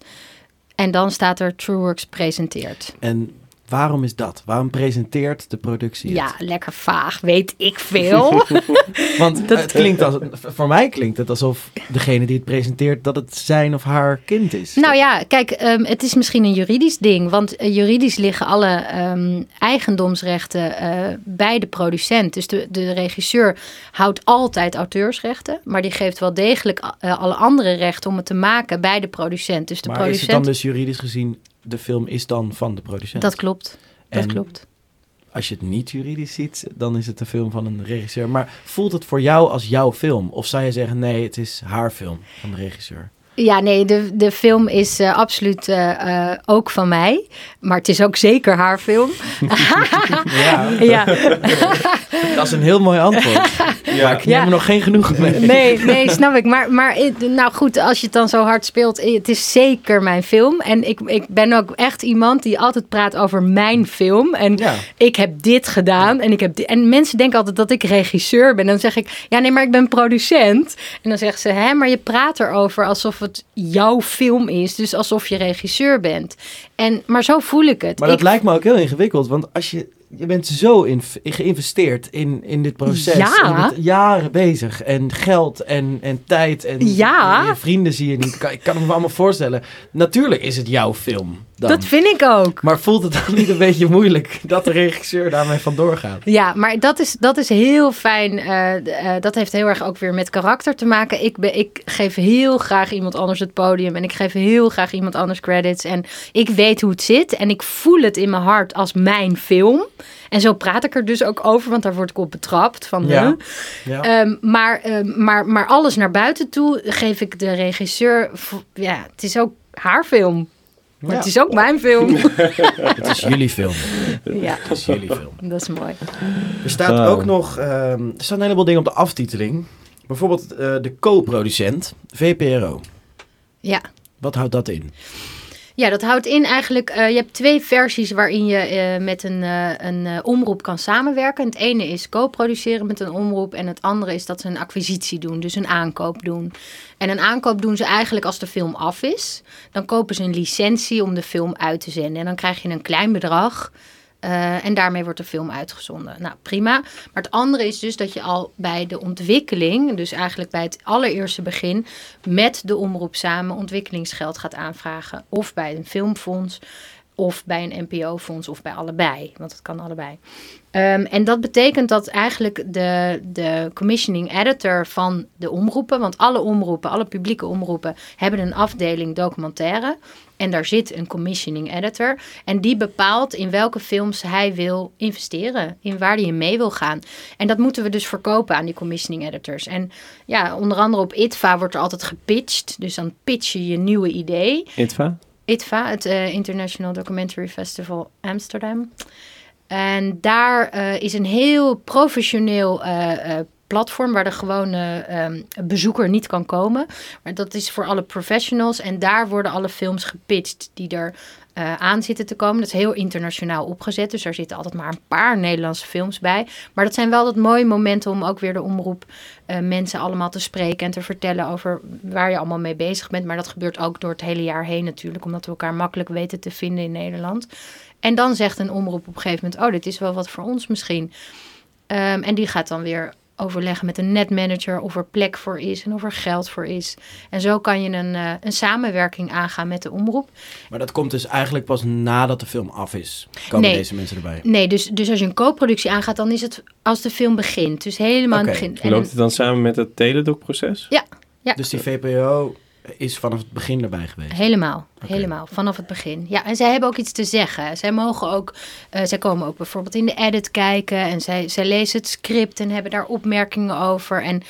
En dan staat er Trueworks presenteert. En waarom is dat? Waarom presenteert de productie het? Ja, lekker vaag, weet ik veel. Want het klinkt als, voor mij klinkt het alsof degene die het presenteert, dat het zijn of haar kind is. nou ja, kijk, ehm, het is misschien een juridisch ding. Want eh, juridisch liggen alle ehm, eigendomsrechten eh, bij de producent. Dus de, de regisseur houdt altijd auteursrechten. Maar die geeft wel degelijk eh, alle andere rechten om het te maken bij de producent. Dus de maar is producent. het dan dus juridisch gezien, de film is dan van de producent? Dat klopt. Dat klopt. Als je het niet juridisch ziet, dan is het een film van een regisseur. Maar voelt het voor jou als jouw film? Of zou je zeggen, nee, het is haar film van de regisseur? Ja, nee, de, de film is eh, absoluut eh, eh, ook van mij. Maar het is ook zeker haar film. Ja, ja. dat is een heel mooi antwoord. Maar ik neem Ja. er nog geen genoegen mee. Nee, nee, snap ik. Maar, maar nou goed, als je het dan zo hard speelt, het is zeker mijn film. En ik, ik ben ook echt iemand die altijd praat over mijn film. En Ja. ik heb dit gedaan. En, ik heb en mensen denken altijd dat ik regisseur ben. Dan zeg ik, ja nee, maar ik ben producent. En dan zeggen ze, hè, maar je praat erover alsof het jouw film is. Dus alsof je regisseur bent. En, maar zo voel ik het. Maar dat lijkt me ook heel ingewikkeld. Want als je, je bent zo in, geïnvesteerd in, in dit proces. Ja. Je bent jaren bezig. En geld en, en tijd. En Ja. je vrienden zie je niet. Ik kan- Ik kan me allemaal voorstellen. Natuurlijk is het jouw film. Dan. Dat vind ik ook. Maar voelt het dan niet een beetje moeilijk dat de regisseur daarmee vandoor gaat? Ja, maar dat is, dat is heel fijn. eh, eh, dat heeft heel erg ook weer met karakter te maken. Ik, ben, ik geef heel graag iemand anders het podium. En ik geef heel graag iemand anders credits. En ik weet hoe het zit. En ik voel het in mijn hart als mijn film. En zo praat ik er dus ook over, want daar word ik op betrapt. Van, Ja. Ehm, maar, ehm, maar, maar alles naar buiten toe geef ik de regisseur. Ja, het is ook haar film. Maar Ja. het is ook mijn film. Het is jullie film. ja, Het is jullie film. dat is mooi. Er staat ook nog ehm, er staan een heleboel dingen op de aftiteling. Bijvoorbeeld eh, de co-producent, VPRO. Ja. Wat houdt dat in? Ja, dat houdt in eigenlijk, eh, je hebt twee versies waarin je eh, met een, eh, een omroep kan samenwerken. Het ene is co-produceren met een omroep en het andere is dat ze een acquisitie doen, dus een aankoop doen. En een aankoop doen ze eigenlijk als de film af is. Dan kopen ze een licentie om de film uit te zenden en dan krijg je een klein bedrag. Eh, en daarmee wordt de film uitgezonden. Nou, prima. Maar het andere is dus dat je al bij de ontwikkeling, dus eigenlijk bij het allereerste begin, met de omroep samen ontwikkelingsgeld gaat aanvragen. Of bij een filmfonds. Of bij een NPO-fonds of bij allebei, want het kan allebei. Ehm, en dat betekent dat eigenlijk de, de commissioning editor van de omroepen, want alle omroepen, alle publieke omroepen, hebben een afdeling documentaire. En daar zit een commissioning editor. En die bepaalt in welke films hij wil investeren. In waar hij mee wil gaan. En dat moeten we dus verkopen aan die commissioning editors. En ja, onder andere op ITVA wordt er altijd gepitcht. Dus dan pitch je je nieuwe idee. ITVA? ITVA, het eh, International Documentary Festival Amsterdam. En daar eh, is een heel professioneel eh, platform waar de gewone ehm, bezoeker niet kan komen. Maar dat is voor alle professionals. En daar worden alle films gepitcht die er eh, aan zitten te komen. Dat is heel internationaal opgezet. Dus daar zitten altijd maar een paar Nederlandse films bij. Maar dat zijn wel dat mooie momenten om ook weer de omroep eh, mensen allemaal te spreken en te vertellen over waar je allemaal mee bezig bent. Maar dat gebeurt ook door het hele jaar heen natuurlijk, omdat we elkaar makkelijk weten te vinden in Nederland. En dan zegt een omroep op een gegeven moment: Oh, dit is wel wat voor ons misschien. Ehm, en die gaat dan weer overleggen met een netmanager of er plek voor is en of er geld voor is. En zo kan je een, eh, een samenwerking aangaan met de omroep. Maar dat komt dus eigenlijk pas nadat de film af is. Komen Nee. deze mensen erbij? Nee, dus, dus als je een co-productie aangaat, dan is het als de film begint. Dus helemaal het begin. En Loopt het dan samen met het teledoc-proces? Ja, ja. Dus die VPRO is vanaf het begin erbij geweest. Helemaal, helemaal, vanaf het begin. Ja, en zij hebben ook iets te zeggen. Zij mogen ook, eh, zij komen ook bijvoorbeeld in de edit kijken en zij, zij lezen het script en hebben daar opmerkingen over. En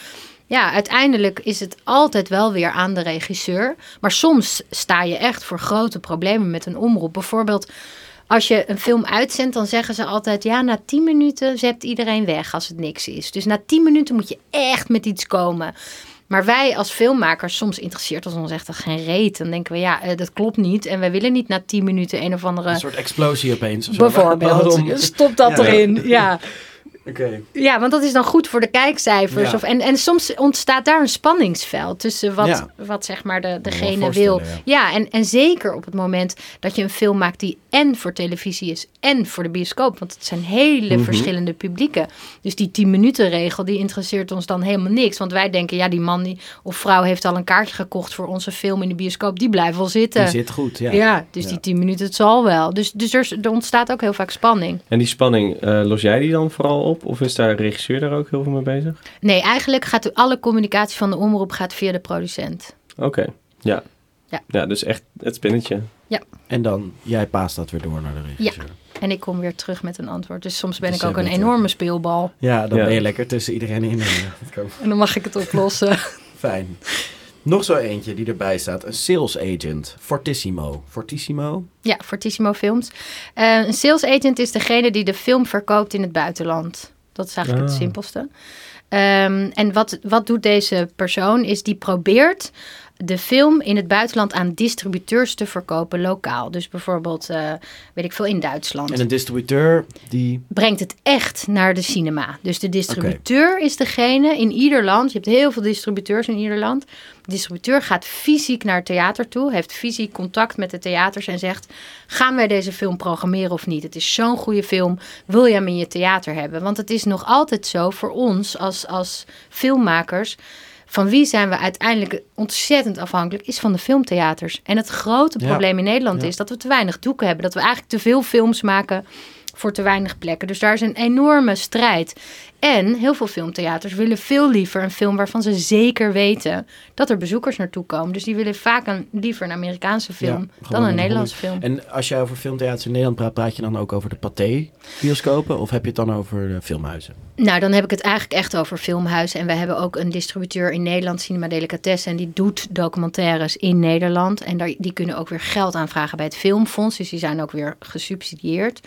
ja, uiteindelijk is het altijd wel weer aan de regisseur. Maar soms sta je echt voor grote problemen met een omroep. Bijvoorbeeld als je een film uitzendt, dan zeggen ze altijd: ja, na 10 minuten zept iedereen weg als het niks is. Dus na 10 minuten moet je echt met iets komen. Maar wij als filmmakers, soms interesseert ons echt geen reet. Dan denken we, ja, eh, dat klopt niet. En wij willen niet na 10 minuten een of andere. Een soort explosie opeens. of zo. Bijvoorbeeld. Waarom? Stop dat Ja. erin. Ja. Oké. ja, want dat is dan goed voor de kijkcijfers. Ja. Of, en, en soms ontstaat daar een spanningsveld tussen wat, Ja. wat zeg maar de, degene wil. Ja, en, en zeker op het moment dat je een film maakt die en voor televisie is en voor de bioscoop. Want het zijn hele Mhm. verschillende publieken. Dus die 10 minuten regel, die interesseert ons dan helemaal niks. Want wij denken, ja, die man die, of vrouw heeft al een kaartje gekocht voor onze film in de bioscoop. Die blijft wel zitten. Die zit goed, ja. Ja, dus Ja. die 10 minuten, het zal wel. Dus, dus er, er ontstaat ook heel vaak spanning. En die spanning, eh, los jij die dan vooral op? Of is daar de regisseur daar ook heel veel mee bezig? Nee, eigenlijk gaat alle communicatie van de omroep gaat via de producent. Oké, ja. Ja. Ja, dus echt het spinnetje. En dan, jij paast dat weer door naar de regisseur. En ik kom weer terug met een antwoord. Dus soms ben Dus ik ook een enorme speelbal. Ja, dan Ja. ben je lekker tussen iedereen in. Ja, En dan mag ik het oplossen. Fijn. Nog zo eentje die erbij staat. Een sales agent. Fortissimo. Fortissimo? ja, Fortissimo Films. Eh, een sales agent is degene die de film verkoopt in het buitenland. Dat is eigenlijk het Ah. simpelste. Ehm, en wat, wat doet deze persoon? Is die probeert de film in het buitenland aan distributeurs te verkopen lokaal. Dus bijvoorbeeld, eh, weet ik veel, in Duitsland. En een distributeur die... brengt het echt naar de cinema. Dus de distributeur is degene in ieder land. Je hebt heel veel distributeurs in ieder land. De distributeur gaat fysiek naar het theater toe, heeft fysiek contact met de theaters en zegt: gaan wij deze film programmeren of niet? Het is zo'n goede film. Wil je hem in je theater hebben? Want het is nog altijd zo voor ons als, als filmmakers. Van wie zijn we uiteindelijk ontzettend afhankelijk, is van de filmtheaters. En het grote Ja. probleem in Nederland Ja. is dat we te weinig doeken hebben. Dat we eigenlijk te veel films maken voor te weinig plekken. Dus daar is een enorme strijd. En heel veel filmtheaters willen veel liever een film waarvan ze zeker weten dat er bezoekers naartoe komen. Dus die willen vaak een, liever een Amerikaanse film Ja, dan een Nederlandse film. En als jij over filmtheaters in Nederland praat, praat je dan ook over de Pathé-bioscopen? Of heb je het dan over de filmhuizen? Nou, dan heb ik het eigenlijk echt over filmhuizen. En we hebben ook een distributeur in Nederland, Cinema Delicatessen. En die doet documentaires in Nederland. En daar, die kunnen ook weer geld aanvragen bij het Filmfonds. Dus die zijn ook weer gesubsidieerd.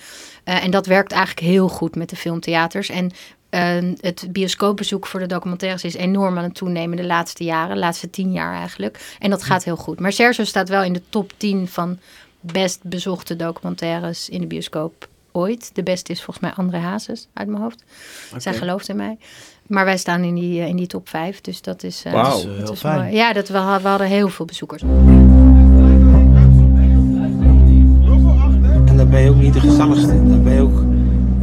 Eh, en dat werkt eigenlijk heel goed met de filmtheaters. En eh, het bioscoopbezoek voor de documentaires is enorm aan het toenemen de laatste jaren. De laatste tien jaar eigenlijk. En dat gaat heel goed. Maar Sergio staat wel in de top 10 van best bezochte documentaires in de bioscoop ooit. De beste is volgens mij André Hazes uit mijn hoofd. Zij gelooft in mij. Maar wij staan in die, eh, in die top 5. Dus dat is, eh, Wauw. dat Dat is, heel is fijn. mooi. Ja, dat we, we hadden heel veel bezoekers. Ben je ook niet de gezelligste. Dan ben je ook,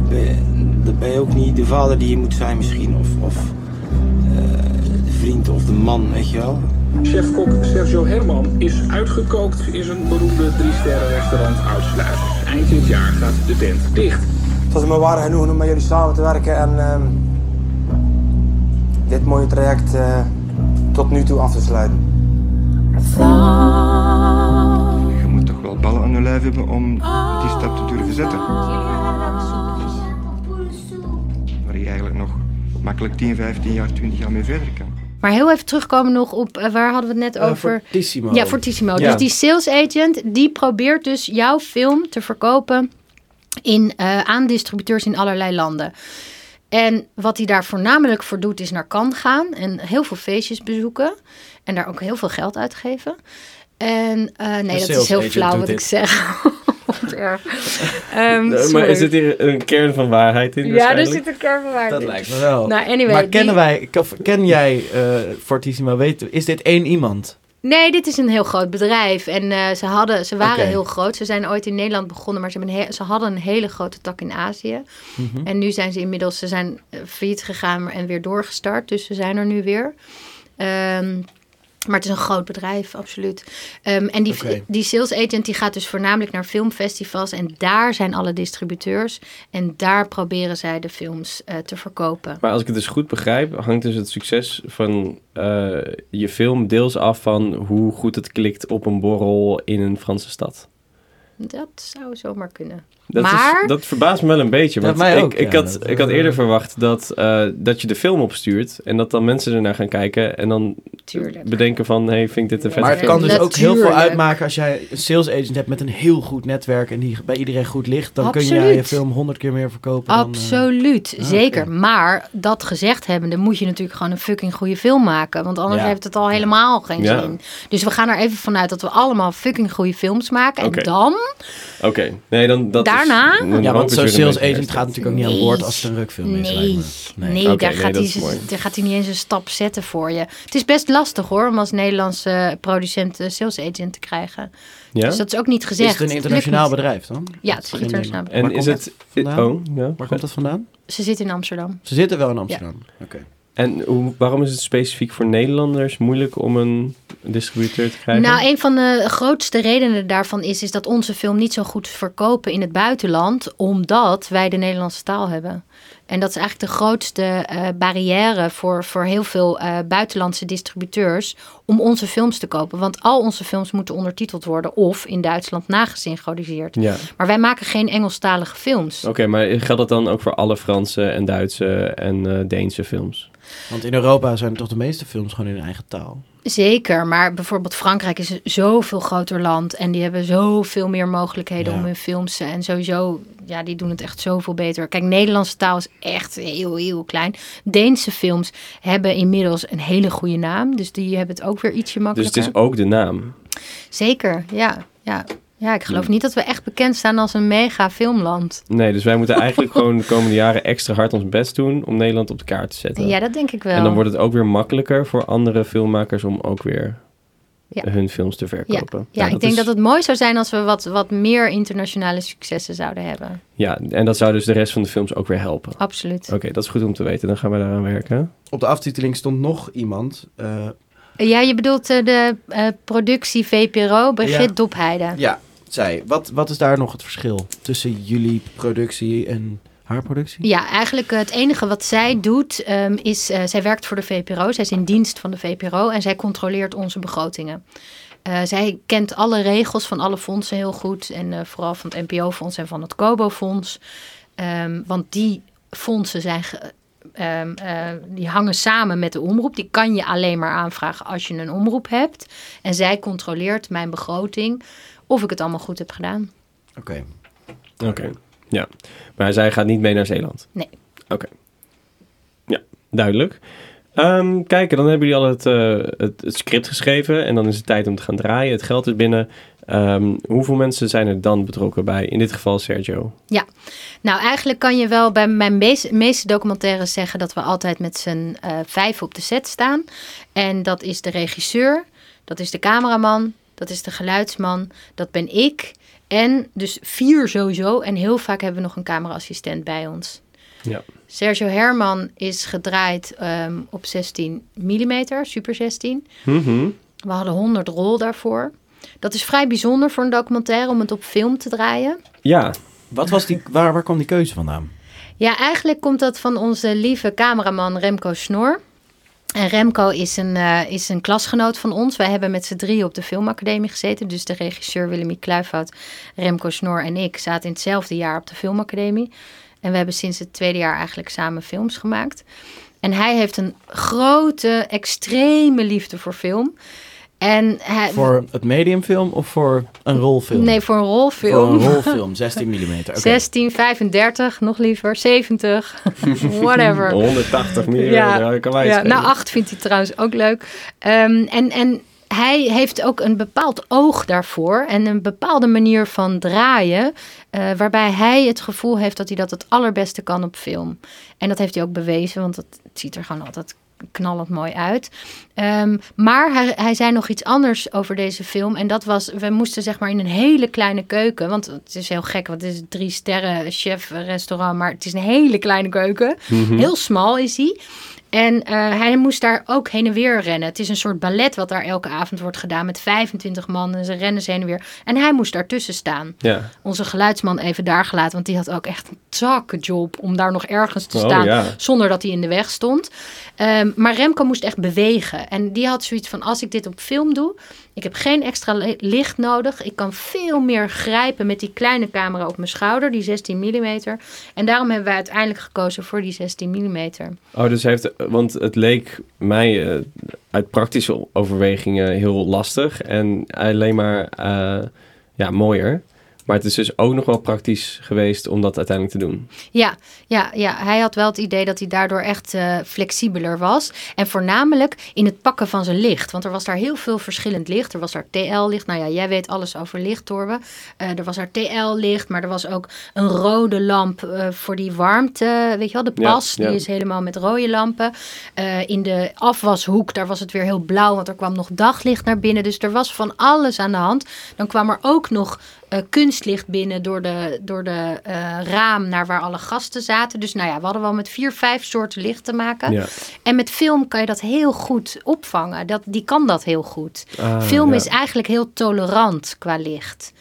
ben je, dan ben je ook niet de vader die je moet zijn misschien. Of, of eh, de vriend of de man, weet je wel. Chefkok Sergio Herman is uitgekookt in zijn beroemde drie-sterren restaurant Uitsluiters. Eind dit jaar gaat de tent dicht. Het was me waar genoeg om met jullie samen te werken en ehm, dit mooie traject eh, tot nu toe af te sluiten. Ballen aan je lijf hebben om die stap te durven zetten. Waar je eigenlijk nog makkelijk 10, 15 jaar, 20 jaar mee verder kan. Maar heel even terugkomen nog op, eh, waar hadden we het net Eh, over? Fortissimo. Ja, Fortissimo. Ja. Dus die sales agent, die probeert dus jouw film te verkopen in, eh, aan distributeurs in allerlei landen. En wat hij daar voornamelijk voor doet, is naar Cannes gaan en heel veel feestjes bezoeken. En daar ook heel veel geld uitgeven. En eh, nee, dat is heel flauw wat ik zeg. Ehm, maar is het hier een kern van waarheid in? Ja, er zit een kern van waarheid Dat in. lijkt me wel. Nou, anyway, maar die- kennen wij, ken jij eh, Fortissimo? Weet, is dit één iemand? Nee, dit is een heel groot bedrijf. En eh, ze, hadden, ze waren heel groot. Ze zijn ooit in Nederland begonnen, maar ze, hebben he- ze hadden een hele grote tak in Azië. Mhm. En nu zijn ze inmiddels ze zijn failliet gegaan maar- en weer doorgestart. Dus ze zijn er nu weer. Ehm, maar het is een groot bedrijf, absoluut. Ehm, en die, die sales agent die gaat dus voornamelijk naar filmfestivals. En daar zijn alle distributeurs. En daar proberen zij de films eh, te verkopen. Maar als ik het dus goed begrijp, hangt dus het succes van eh, je film deels af van hoe goed het klikt op een borrel in een Franse stad. Dat zou zomaar kunnen. Dat, Maar- is, dat verbaast me wel een beetje. Want mij ik, ook, ik, ja, had, dat, ik had eh, eerder verwacht dat, eh, dat je de film opstuurt en dat dan mensen ernaar gaan kijken en dan Tuurlijk. bedenken van, hey, vind ik dit een vette Maar het kan dus ook heel veel uitmaken als jij een sales agent hebt met een heel goed netwerk en die bij iedereen goed ligt. Dan kun je je film honderd keer meer verkopen. dan, eh, Absoluut, ah, zeker. Maar dat gezegd hebbende moet je natuurlijk gewoon een fucking goede film maken. Want anders Ja. heeft het al helemaal geen Ja. zin. Dus we gaan er even vanuit dat we allemaal fucking goede films maken. En dan, Oké, nee, dan dat Daarna? Een ja, want zo'n een sales agent gaat natuurlijk ook niet aan boord als het een rukfilm is. nee, nee, daar, nee, gaat hij, daar gaat hij niet eens een stap zetten voor je. Het is best lastig hoor, om als Nederlandse producent een sales agent te krijgen. Ja? Dus dat is ook niet gezegd. Is het een internationaal bedrijf dan? Ja, het is Geen internationaal. Nederland. en Waar is komt het... vandaan? Oh, ja. Waar komt dat vandaan? Ze zitten in Amsterdam. Ze zitten wel in Amsterdam. Oké. En waarom is het specifiek voor Nederlanders moeilijk om een distributeur te krijgen? Nou, een van de grootste redenen daarvan is, is dat onze film niet zo goed verkopen in het buitenland, omdat wij de Nederlandse taal hebben. En dat is eigenlijk de grootste eh, barrière voor, voor heel veel eh, buitenlandse distributeurs om onze films te kopen. Want al onze films moeten ondertiteld worden of in Duitsland nagesynchroniseerd. Ja, Maar wij maken geen Engelstalige films. oké, maar geldt dat dan ook voor alle Franse en Duitse en eh, Deense films? Want in Europa zijn toch de meeste films gewoon in hun eigen taal. Zeker, maar bijvoorbeeld Frankrijk is een zoveel groter land en die hebben zoveel meer mogelijkheden Ja. om hun films en sowieso, ja, die doen het echt zoveel beter. Kijk, Nederlandse taal is echt heel, heel klein. Deense films hebben inmiddels een hele goede naam, dus die hebben het ook weer ietsje Dus makkelijker. het is ook de naam. Zeker, ja, ja. Ja, ik geloof niet dat we echt bekend staan als een mega filmland. Nee, dus wij moeten eigenlijk gewoon de komende jaren extra hard ons best doen om Nederland op de kaart te zetten. Ja, dat denk ik wel. en dan wordt het ook weer makkelijker voor andere filmmakers om ook weer Ja. hun films te ja, verkopen. ja Nou, ik denk is- dat het mooi zou zijn als we wat, wat meer internationale successen zouden hebben. Ja, en dat zou dus de rest van de films ook weer helpen. Absoluut. Oké, dat is goed om te weten. Dan gaan we daaraan werken. Op de aftiteling stond nog iemand. eh, Ja, je bedoelt eh, de eh, productie VPRO, Brigitte Ja. Dopheide. ja, Wat, wat is daar nog het verschil tussen jullie productie en haar productie? Ja, eigenlijk het enige wat zij doet ehm, is, eh, zij werkt voor de VPRO. Zij is in dienst van de VPRO en zij controleert onze begrotingen. Eh, zij kent alle regels van alle fondsen heel goed. En eh, vooral van het NPO-fonds en van het Kobo-fonds. Ehm, want die fondsen zijn ehm, eh, die hangen samen met de omroep. Die kan je alleen maar aanvragen als je een omroep hebt. En zij controleert mijn begroting of ik het allemaal goed heb gedaan. Oké. Oké, ja. Maar zij gaat niet mee naar Zeeland? Nee. Oké. Ja, duidelijk. Ehm kijk, dan hebben jullie al het, eh, het, het script geschreven en dan is het tijd om te gaan draaien. Het geld is binnen. Ehm, hoeveel mensen zijn er dan betrokken bij? In dit geval Sergio. Nou, eigenlijk kan je wel bij mijn mees- meeste documentaires zeggen dat we altijd met z'n eh vijf op de set staan. En dat is de regisseur, dat is de cameraman, dat is de geluidsman, dat ben ik. En dus vier sowieso. En heel vaak hebben we nog een cameraassistent bij ons. Ja. Sergio Herman is gedraaid ehm, op 16 mm, super 16. Mhm. We hadden 100 rol daarvoor. Dat is vrij bijzonder voor een documentaire om het op film te draaien. Ja, Wat was die, waar, waar kwam die keuze vandaan? Ja, eigenlijk komt dat van onze lieve cameraman Remco Snor. En Remco is een, eh, is een klasgenoot van ons. Wij hebben met z'n drie op de filmacademie gezeten. Dus de regisseur Willemie Kluifhout, Remco Snor en ik zaten in hetzelfde jaar op de filmacademie. En we hebben sinds het tweede jaar eigenlijk samen films gemaakt. En hij heeft een grote, extreme liefde voor film. En hij, Voor het mediumfilm of voor een rolfilm? Nee, voor een Voor rolfilm. een rolfilm, 16 mm. Oké. 16, 35, nog liever, 70, whatever. 180 meer. Ja, Ja, kan wij ja, nou, 8 vindt hij trouwens ook leuk. Ehm, en, en hij heeft ook een bepaald oog daarvoor en een bepaalde manier van draaien, eh, waarbij hij het gevoel heeft dat hij dat het allerbeste kan op film. En dat heeft hij ook bewezen, want het ziet er gewoon altijd knallend mooi uit. Ehm, maar hij, hij zei nog iets anders over deze film. En dat was, we moesten zeg maar in een hele kleine keuken. Want het is heel gek, want het is een drie sterren chef restaurant. Maar het is een hele kleine keuken. Heel smal is hij. En eh, hij moest daar ook heen en weer rennen. Het is een soort ballet wat daar elke avond wordt gedaan met 25 man. En ze rennen ze heen en weer. En hij moest daartussen staan. Ja. Onze geluidsman even daar gelaten. Want die had ook echt een zakkenjob om daar nog ergens te Oh, staan. ja. Zonder dat hij in de weg stond. Ehm, maar Remco moest echt bewegen. En die had zoiets van, als ik dit op film doe... Ik heb geen extra li- licht nodig. Ik kan veel meer grijpen met die kleine camera op mijn schouder. Die 16 mm. En daarom hebben wij uiteindelijk gekozen voor die 16 mm. Oh, dus heeft, want het leek mij eh, uit praktische overwegingen heel lastig en alleen maar eh, ja, mooier. Maar het is dus ook nog wel praktisch geweest om dat uiteindelijk te doen. Ja, ja, ja, hij had wel het idee dat hij daardoor echt eh, flexibeler was. En voornamelijk in het pakken van zijn licht. Want er was daar heel veel verschillend licht. Er was daar TL-licht. Nou ja, jij weet alles over licht, Torben. Eh, er was daar TL-licht, maar er was ook een rode lamp eh, voor die warmte. Weet je wel, de pas, ja. die is helemaal met rode lampen. In de afwashoek, daar was het weer heel blauw, want er kwam nog daglicht naar binnen. Dus er was van alles aan de hand. Dan kwam er ook nog eh, kunstlicht binnen door de, door de eh, raam naar waar alle gasten zaten. Dus nou ja, we hadden wel met vier, vijf soorten licht te maken. Ja. En met film kan je dat heel goed opvangen. Dat, die kan dat heel goed. Ah, film ja. is eigenlijk heel tolerant qua licht.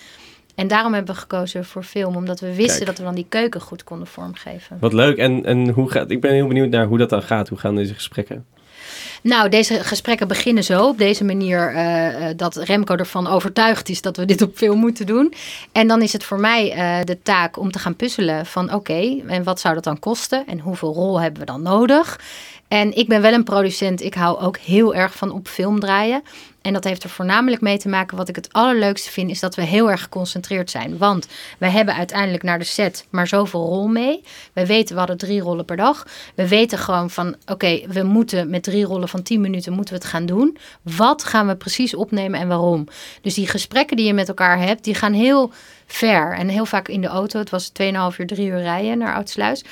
En daarom hebben we gekozen voor film, omdat we wisten Kijk. dat we dan die keuken goed konden vormgeven. Wat leuk. En, en hoe gaat, ik ben heel benieuwd naar hoe dat dan gaat. Hoe gaan deze gesprekken? Nou, deze gesprekken beginnen zo op deze manier eh, eh, dat Remco ervan overtuigd is dat we dit op film moeten doen. En dan is het voor mij eh, de taak om te gaan puzzelen van oké, en wat zou dat dan kosten en hoeveel rol hebben we dan nodig? En ik ben wel een producent, ik hou ook heel erg van op film draaien. En dat heeft er voornamelijk mee te maken. Wat ik het allerleukste vind, is dat we heel erg geconcentreerd zijn. Want we hebben uiteindelijk naar de set maar zoveel rol mee. We weten, we hadden drie rollen per dag. We weten gewoon van, oké, we moeten met drie rollen van 10 minuten moeten we het gaan doen. Wat gaan we precies opnemen en waarom? Dus die gesprekken die je met elkaar hebt, die gaan heel ver. En heel vaak in de auto, het was 2,5 uur, 3 uur rijden naar Oudsluis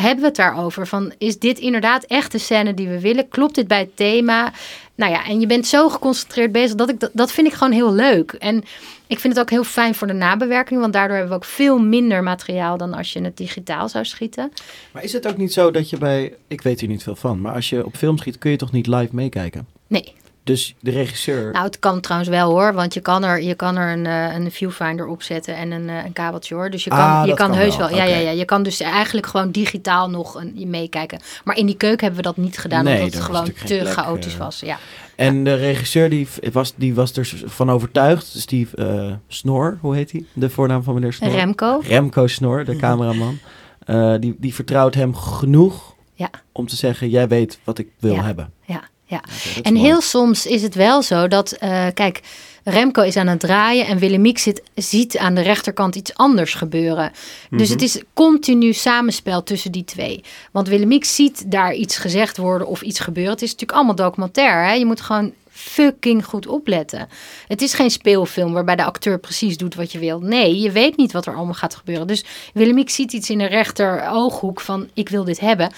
hebben we het daarover? Van, is dit inderdaad echt de scène die we willen? Klopt dit bij het thema? Nou ja, en je bent zo geconcentreerd bezig dat ik dat, dat vind ik gewoon heel leuk. En ik vind het ook heel fijn voor de nabewerking, want daardoor hebben we ook veel minder materiaal dan als je het digitaal zou schieten. Maar is het ook niet zo dat je bij... Ik weet hier niet veel van, maar als je op film schiet kun je toch niet live meekijken? Nee. Dus de regisseur... Nou, het kan trouwens wel hoor, want je kan er, je kan er een, eh, een viewfinder opzetten en een, eh, een kabeltje hoor. Dus je kan, Ah, je kan, kan heus wel. wel. Ja, ja, ja, je kan dus eigenlijk gewoon digitaal nog een, meekijken. Maar in die keuken hebben we dat niet gedaan, Nee, omdat het gewoon te chaotisch eh. was. Ja. En de regisseur die was, die was er van overtuigd. Steve Snor, hoe heet hij? De voornaam van meneer Snor? Remco. Remco Snor, de cameraman. Eh, die, die vertrouwt hem genoeg Ja. om te zeggen... jij weet wat ik wil Ja. hebben. Ja, ja. En mooi. heel soms is het wel zo dat, eh, kijk, Remco is aan het draaien en Willemiek zit, ziet aan de rechterkant iets anders gebeuren. Dus Mhm. het is continu samenspel tussen die twee. Want Willemiek ziet daar iets gezegd worden of iets gebeuren. Het is natuurlijk allemaal documentair. Hè? Je moet gewoon fucking goed opletten. Het is geen speelfilm waarbij de acteur precies doet wat je wil. Nee, je weet niet wat er allemaal gaat gebeuren. Dus Willemiek ziet iets in de rechter ooghoek van ik wil dit hebben.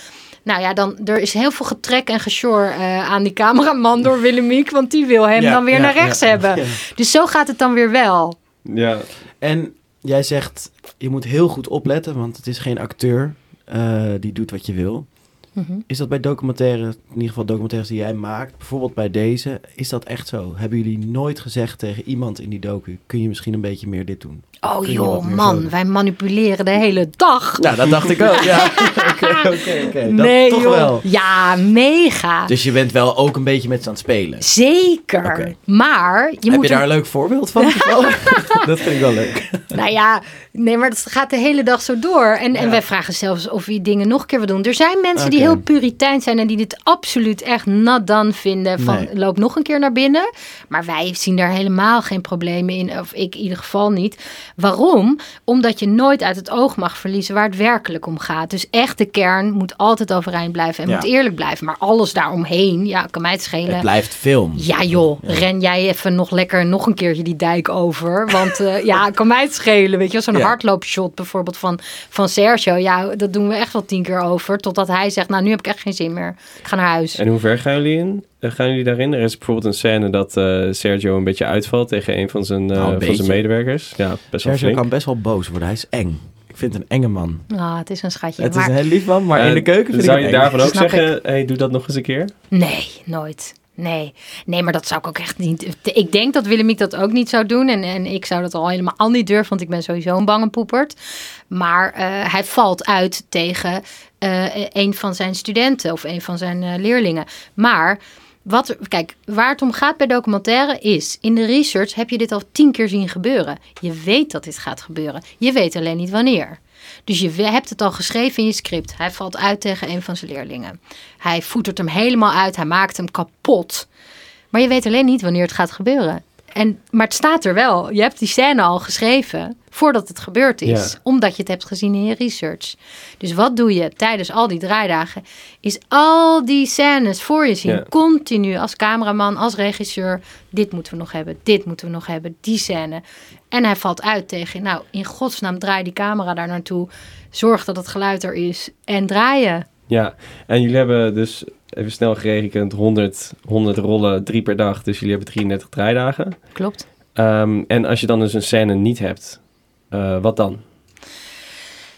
Nou ja, dan er is heel veel getrek en gesjor eh, aan die cameraman door Willemiek, want die wil hem Ja, dan weer ja, naar rechts ja, hebben. ja. Dus zo gaat het dan weer wel. Ja. En jij zegt, je moet heel goed opletten, want het is geen acteur. eh, die doet wat je wil. Mhm. Is dat bij documentaires, in ieder geval documentaires die jij maakt, bijvoorbeeld bij deze, is dat echt zo? Hebben jullie nooit gezegd tegen iemand in die docu, kun je misschien een beetje meer dit doen? Oh je joh, man, wij manipuleren de hele dag. Nou, dat dacht ik ook. Ja, oké, oké, oké. Dat nee toch joh. wel. Ja, mega. Dus je bent wel ook een beetje met ze aan het spelen. Zeker. Maar je Heb moet je daar een leuk voorbeeld van? toevallig? dat vind ik wel leuk. Nou ja, nee, maar het gaat de hele dag zo door. En, en wij vragen zelfs of we dingen nog een keer willen doen. Er zijn mensen die Heel puritein zijn en die dit absoluut echt not done vinden. Van Nee. loop nog een keer naar binnen. Maar wij zien daar helemaal geen problemen in. Of ik in ieder geval niet. Waarom? Omdat je nooit uit het oog mag verliezen waar het werkelijk om gaat. Dus echt de kern moet altijd overeind blijven en Ja. moet eerlijk blijven. Maar alles daaromheen, ja, kan mij het schelen. Het blijft film. Ja joh, ren jij even nog lekker nog een keertje die dijk over. Want eh, ja, kan mij het schelen. Weet je, zo'n Ja. hardloopshot bijvoorbeeld van, van Sergio. Ja, dat doen we echt wel tien keer over. Totdat hij zegt, nou nu heb ik echt geen zin meer. Ik ga naar huis. En hoe ver gaan jullie in? Eh, gaan jullie daarin? Er is bijvoorbeeld een scène dat eh, Sergio een beetje uitvalt tegen een van zijn, eh, Nou, een van zijn medewerkers. Ja, best wel Sergio flink. kan best wel boos worden. Hij is eng. Ik vind het een enge man. Ah, het is een schatje. Het maar is een heel lief man, maar in de keuken vind Zou ik je daarvan ook Snap zeggen, hey, doe dat nog eens een keer? Nee, nooit. Nee. nee, maar dat zou ik ook echt niet. Ik denk dat Willemiek dat ook niet zou doen. En, en ik zou dat al helemaal niet durven, want ik ben sowieso een bange poepert. Maar eh, hij valt uit tegen een van zijn studenten of een van zijn eh, leerlingen. Maar wat, kijk, waar het om gaat bij documentaire is, in de research heb je dit al tien keer zien gebeuren. Je weet dat dit gaat gebeuren. Je weet alleen niet wanneer. Dus je hebt het al geschreven in je script. Hij valt uit tegen een van zijn leerlingen. Hij voetert hem helemaal uit. Hij maakt hem kapot. Maar je weet alleen niet wanneer het gaat gebeuren. En, maar het staat er wel. Je hebt die scène al geschreven voordat het gebeurd is. Ja. Omdat je het hebt gezien in je research. Dus wat doe je tijdens al die draaidagen? Is al die scènes voor je zien. Ja. Continu als cameraman, als regisseur. Dit moeten we nog hebben. Dit moeten we nog hebben. Die scène. En hij valt uit tegen. Nou, in godsnaam draai die camera daar naartoe. Zorg dat het geluid er is. En draaien. Ja, en jullie hebben dus even snel gerekend 100, 100 rollen, drie per dag. Dus jullie hebben 33 draaidagen. Klopt. Ehm, en als je dan dus een scène niet hebt, eh, wat dan?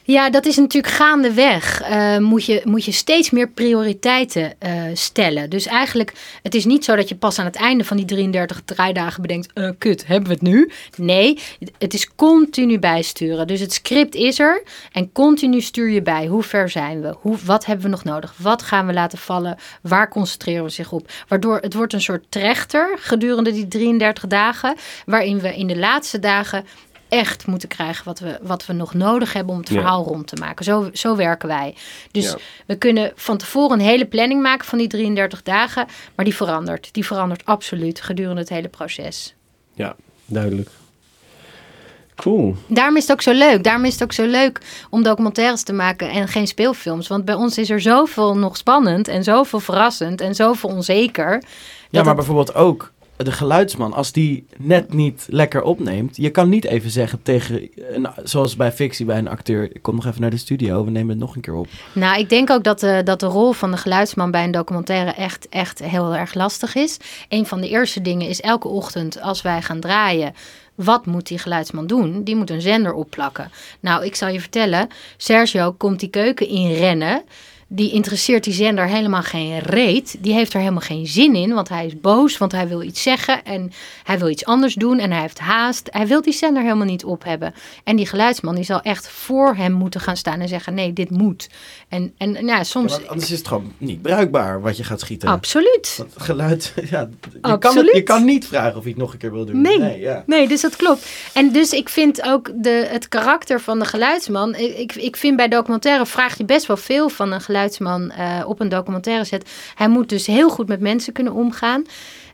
Ja, dat is natuurlijk gaandeweg. eh moet, je, moet je steeds meer prioriteiten eh, stellen. Dus eigenlijk, het is niet zo dat je pas aan het einde van die 33 draaidagen bedenkt... eh, kut, hebben we het nu? Nee, het is continu bijsturen. Dus het script is er en continu stuur je bij. Hoe ver zijn we? Hoe, wat hebben we nog nodig? Wat gaan we laten vallen? Waar concentreren we zich op? Waardoor het wordt een soort trechter gedurende die 33 dagen... waarin we in de laatste dagen echt moeten krijgen wat we, wat we nog nodig hebben om het Ja. verhaal rond te maken. Zo, zo werken wij. Dus Ja. we kunnen van tevoren een hele planning maken van die 33 dagen, maar die verandert. Die verandert absoluut gedurende het hele proces. Ja, duidelijk. Cool. Daarom is het ook zo leuk. Daarom is het ook zo leuk om documentaires te maken en geen speelfilms. Want bij ons is er zoveel nog spannend en zoveel verrassend en zoveel onzeker. Ja, maar het- bijvoorbeeld ook de geluidsman, als die net niet lekker opneemt, je kan niet even zeggen tegen, een, zoals bij fictie bij een acteur, kom nog even naar de studio, we nemen het nog een keer op. Nou, ik denk ook dat de, dat de rol van de geluidsman bij een documentaire echt, echt heel erg lastig is. Een van de eerste dingen is elke ochtend als wij gaan draaien. Wat moet die geluidsman doen? Die moet een zender opplakken. Nou, ik zal je vertellen, Sergio komt die keuken in rennen. Die interesseert die zender helemaal geen reet. Die heeft er helemaal geen zin in, want hij is boos, want hij wil iets zeggen en hij wil iets anders doen en hij heeft haast. Hij wil die zender helemaal niet op hebben. En die geluidsman die zal echt voor hem moeten gaan staan en zeggen: nee, dit moet. En, en nou ja, soms. Ja, anders is het gewoon niet bruikbaar wat je gaat schieten. Absoluut. Want geluid, ja, je kan, Absoluut. het, je kan niet vragen of je het nog een keer wil doen. Nee, ja. nee, dus dat klopt. En dus ik vind ook de, het karakter van de geluidsman. Ik, ik, ik vind bij documentaire vraag je best wel veel van een geluidsman eh, op een documentaire set. Hij moet dus heel goed met mensen kunnen omgaan.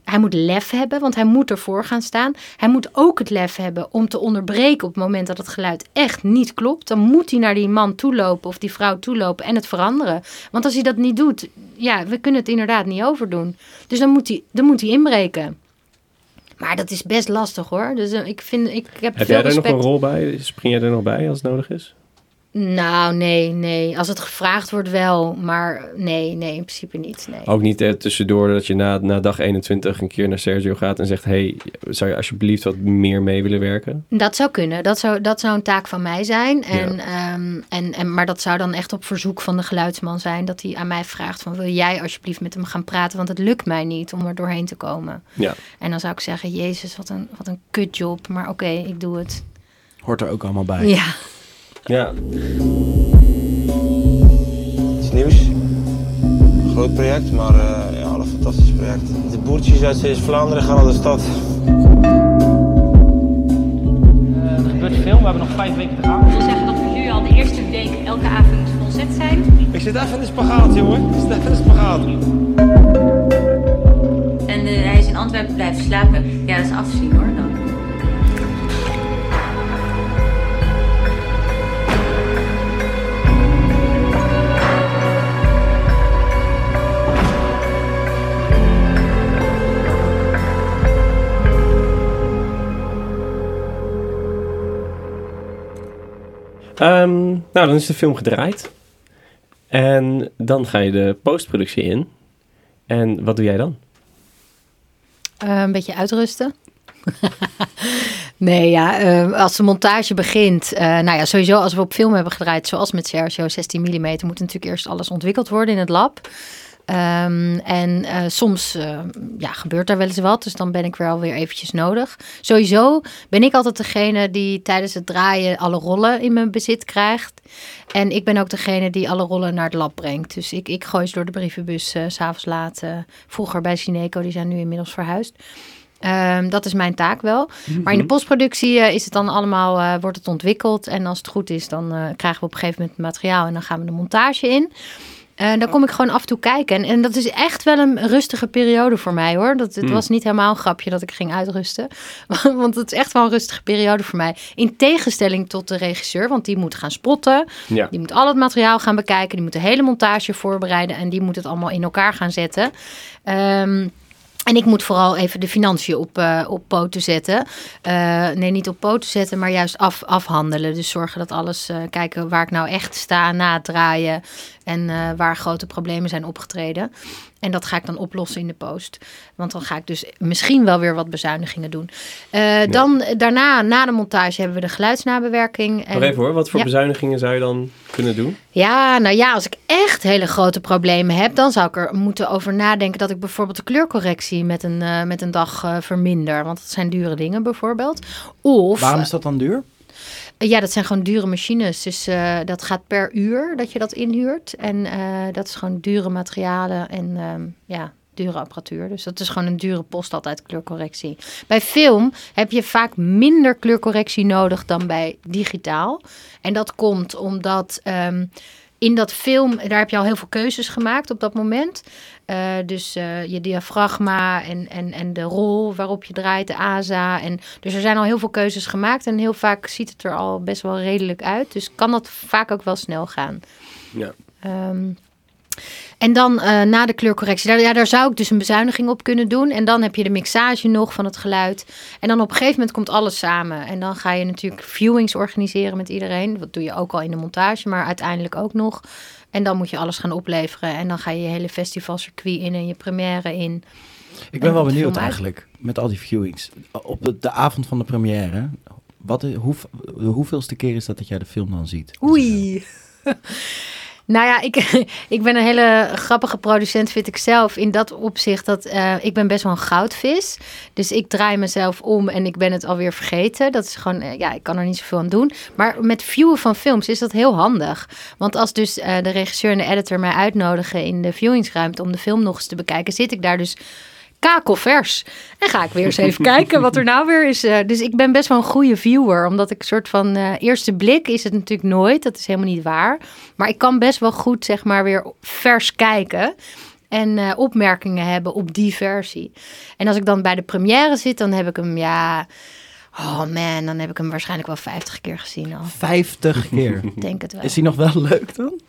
Hij moet lef hebben, want hij moet ervoor gaan staan. Hij moet ook het lef hebben om te onderbreken op het moment dat het geluid echt niet klopt. Dan moet hij naar die man toelopen of die vrouw toelopen en het veranderen. Want als hij dat niet doet, ja, we kunnen het inderdaad niet overdoen. Dus dan moet hij, dan moet hij inbreken. Maar dat is best lastig hoor. Dus eh, ik vind, ik, heb, Heb veel jij daar nog een rol bij? Spring jij er nog bij als het nodig is? Nou, nee, nee. Als het gevraagd wordt wel, maar nee, nee, in principe niet. Nee. Ook niet eh, tussendoor dat je na, na dag 21 een keer naar Sergio gaat en zegt... hey, zou je alsjeblieft wat meer mee willen werken? Dat zou kunnen. Dat zou, dat zou een taak van mij zijn. En, ehm, en, en, maar dat zou dan echt op verzoek van de geluidsman zijn. Dat hij aan mij vraagt van wil jij alsjeblieft met hem gaan praten? Want het lukt mij niet om er doorheen te komen. Ja. En dan zou ik zeggen, jezus, wat een, wat een kutjob. Maar oké, ik doe het. Hoort er ook allemaal bij. Ja. Ja. Iets nieuws. Groot project, maar eh, ja, een fantastisch project. De boertjes uit Zeeuws-Vlaanderen gaan naar de stad. er gebeurt veel, we hebben nog vijf weken te gaan. Wil zeggen dat we nu al de eerste week elke avond volzet zijn. Ik zit even in de spagaat, jongen. Ik zit even in de spagaat. En eh, hij is in Antwerpen blijven slapen. Ja, dat is afzien hoor dan. Nou, dan is de film gedraaid. En dan ga je de postproductie in. En wat doe jij dan? Eh, een beetje uitrusten. nee, ja, eh, als de montage begint. eh, nou ja, sowieso als we op film hebben gedraaid, zoals met Sergio 16 mm, moet natuurlijk eerst alles ontwikkeld worden in het lab. Ehm, en eh, soms eh, ja, gebeurt daar wel eens wat, dus dan ben ik weer alweer eventjes nodig. Sowieso ben ik altijd degene die tijdens het draaien alle rollen in mijn bezit krijgt. En ik ben ook degene die alle rollen naar het lab brengt. Dus ik, ik gooi ze door de brievenbus s s'avonds laat. eh, vroeger bij Cineco, die zijn nu inmiddels verhuisd. Ehm, dat is mijn taak wel. Maar in de postproductie eh, is het dan allemaal, eh, wordt het ontwikkeld. En als het goed is, dan eh, krijgen we op een gegeven moment het materiaal en dan gaan we de montage in. Eh, dan kom ik gewoon af en toe kijken. En, en dat is echt wel een rustige periode voor mij hoor. Dat, het Mm. was niet helemaal een grapje dat ik ging uitrusten. want het is echt wel een rustige periode voor mij. In tegenstelling tot de regisseur, want die moet gaan spotten. Ja. Die moet al het materiaal gaan bekijken. Die moet de hele montage voorbereiden. En die moet het allemaal in elkaar gaan zetten. Ehm, en ik moet vooral even de financiën op, eh, op poten zetten. Eh, nee, niet op poten zetten, maar juist af, afhandelen. Dus zorgen dat alles, eh, kijken waar ik nou echt sta na draaien. En waar grote problemen zijn opgetreden. En dat ga ik dan oplossen in de post. Want dan ga ik dus misschien wel weer wat bezuinigingen doen. Eh, Dan daarna, na de montage, hebben we de geluidsnabewerking. En, Nog even hoor, wat voor Ja. bezuinigingen zou je dan kunnen doen? ja, nou ja, als ik echt hele grote problemen heb, dan zou ik er moeten over nadenken dat ik bijvoorbeeld de kleurcorrectie met een, eh, met een dag eh, verminder. Want dat zijn dure dingen bijvoorbeeld. Of, Waarom is dat dan duur? Ja, dat zijn gewoon dure machines. Dus eh, dat gaat per uur dat je dat inhuurt. En eh, dat is gewoon dure materialen en ehm, ja, dure apparatuur. Dus dat is gewoon een dure post altijd, kleurcorrectie. Bij film heb je vaak minder kleurcorrectie nodig dan bij digitaal. En dat komt omdat ehm, in dat film, daar heb je al heel veel keuzes gemaakt op dat moment. Eh, dus eh, je diafragma en, en, en de rol waarop je draait, de ASA. En, dus er zijn al heel veel keuzes gemaakt en heel vaak ziet het er al best wel redelijk uit. Dus kan dat vaak ook wel snel gaan. Ja. Ehm, en dan eh, na de kleurcorrectie, daar, ja, daar zou ik dus een bezuiniging op kunnen doen. En dan heb je de mixage nog van het geluid. En dan op een gegeven moment komt alles samen. En dan ga je natuurlijk viewings organiseren met iedereen. Dat doe je ook al in de montage, maar uiteindelijk ook nog. En dan moet je alles gaan opleveren. En dan ga je je hele festivalcircuit in en je première in. Ik ben En wel benieuwd eigenlijk, met al die viewings. Op de, de avond van de première, wat, hoe, hoeveelste keer is dat dat jij de film dan ziet? Oei. Nou ja, ik, ik ben een hele grappige producent, vind ik zelf. In dat opzicht dat eh, ik ben best wel een goudvis. Dus ik draai mezelf om en ik ben het alweer vergeten. Dat is gewoon, eh, ja, ik kan er niet zoveel aan doen. Maar met viewen van films is dat heel handig. Want als dus eh, de regisseur en de editor mij uitnodigen in de viewingsruimte om de film nog eens te bekijken, zit ik daar dus kakelvers. En ga ik weer eens even kijken wat er nou weer is. Eh, dus ik ben best wel een goede viewer. Omdat ik soort van eh, eerste blik is het natuurlijk nooit. Dat is helemaal niet waar. Maar ik kan best wel goed zeg maar weer vers kijken. En eh, opmerkingen hebben op die versie. En als ik dan bij de première zit, dan heb ik hem ja... Oh man, dan heb ik hem waarschijnlijk wel 50 keer gezien al. 50 keer. Ik denk het wel. Is hij nog wel leuk dan?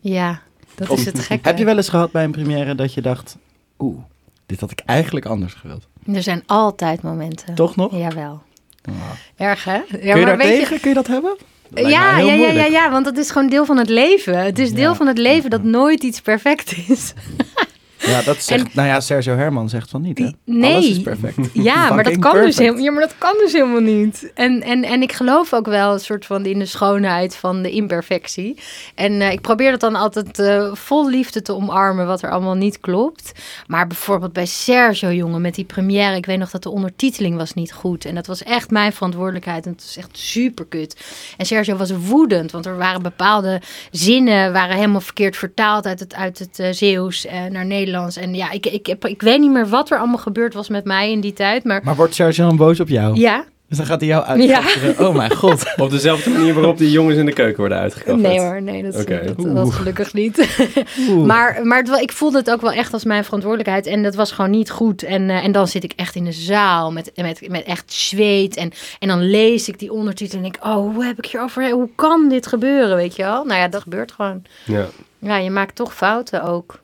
Ja, dat is het gekke. Heb je wel eens gehad bij een première dat je dacht, oeh, dit had ik eigenlijk anders gewild? Er zijn altijd momenten. Toch nog? Jawel. Oh. Erg hè? Ja, Kun je maar daar je- tegen? Kun je dat hebben? Ja, ja, ja, ja, want dat is gewoon deel van het leven. Het is deel van het leven dat nooit iets perfect is. Ja, dat zegt, En- nou ja, Sergio Herman zegt van niet, hè? Nee. Alles is perfect. Ja, maar dat kan, dus ja, maar dat kan dus helemaal niet. En, en, en ik geloof ook wel een soort van in de schoonheid van de imperfectie. En eh, ik probeer dat dan altijd eh, vol liefde te omarmen wat er allemaal niet klopt. Maar bijvoorbeeld bij Sergio, jongen, met die première. Ik weet nog dat de ondertiteling was niet goed. En dat was echt mijn verantwoordelijkheid. En het was echt super kut. En Sergio was woedend, want er waren bepaalde zinnen... waren helemaal verkeerd vertaald uit het, uit het eh, Zeeuws naar Nederlands. En ja, ik, ik, heb, ik weet niet meer wat er allemaal gebeurd was met mij in die tijd. Maar, Maar wordt Sergio dan boos op jou? ja, Dus dan gaat hij jou uitkafferen. Oh mijn god. Op dezelfde manier waarop die jongens in de keuken worden uitgekafferd. Nee hoor, nee, dat, Oké. dat, gelukkig niet. maar maar het, ik voelde het ook wel echt als mijn verantwoordelijkheid. En dat was gewoon niet goed. En, eh, en dan zit ik echt in de zaal met, met, met echt zweet. En, en dan lees ik die ondertitel en denk ik... Oh, hoe heb ik hierover... Hoe kan dit gebeuren, weet je wel? Nou ja, dat gebeurt gewoon. Ja, Ja, je maakt toch fouten ook.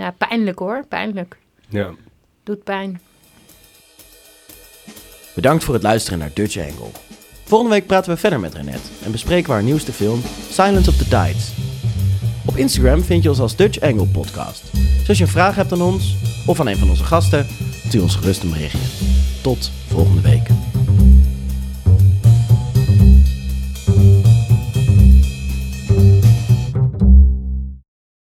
Ja, pijnlijk hoor, pijnlijk. ja. Doet pijn. Bedankt voor het luisteren naar Dutch Angle. Volgende week praten we verder met Renette en bespreken we haar nieuwste film Silence of the Tides. Op Instagram vind je ons als Dutch Angle Podcast. Dus als je een vraag hebt aan ons of aan een van onze gasten, stuur ons gerust een berichtje. Tot volgende week.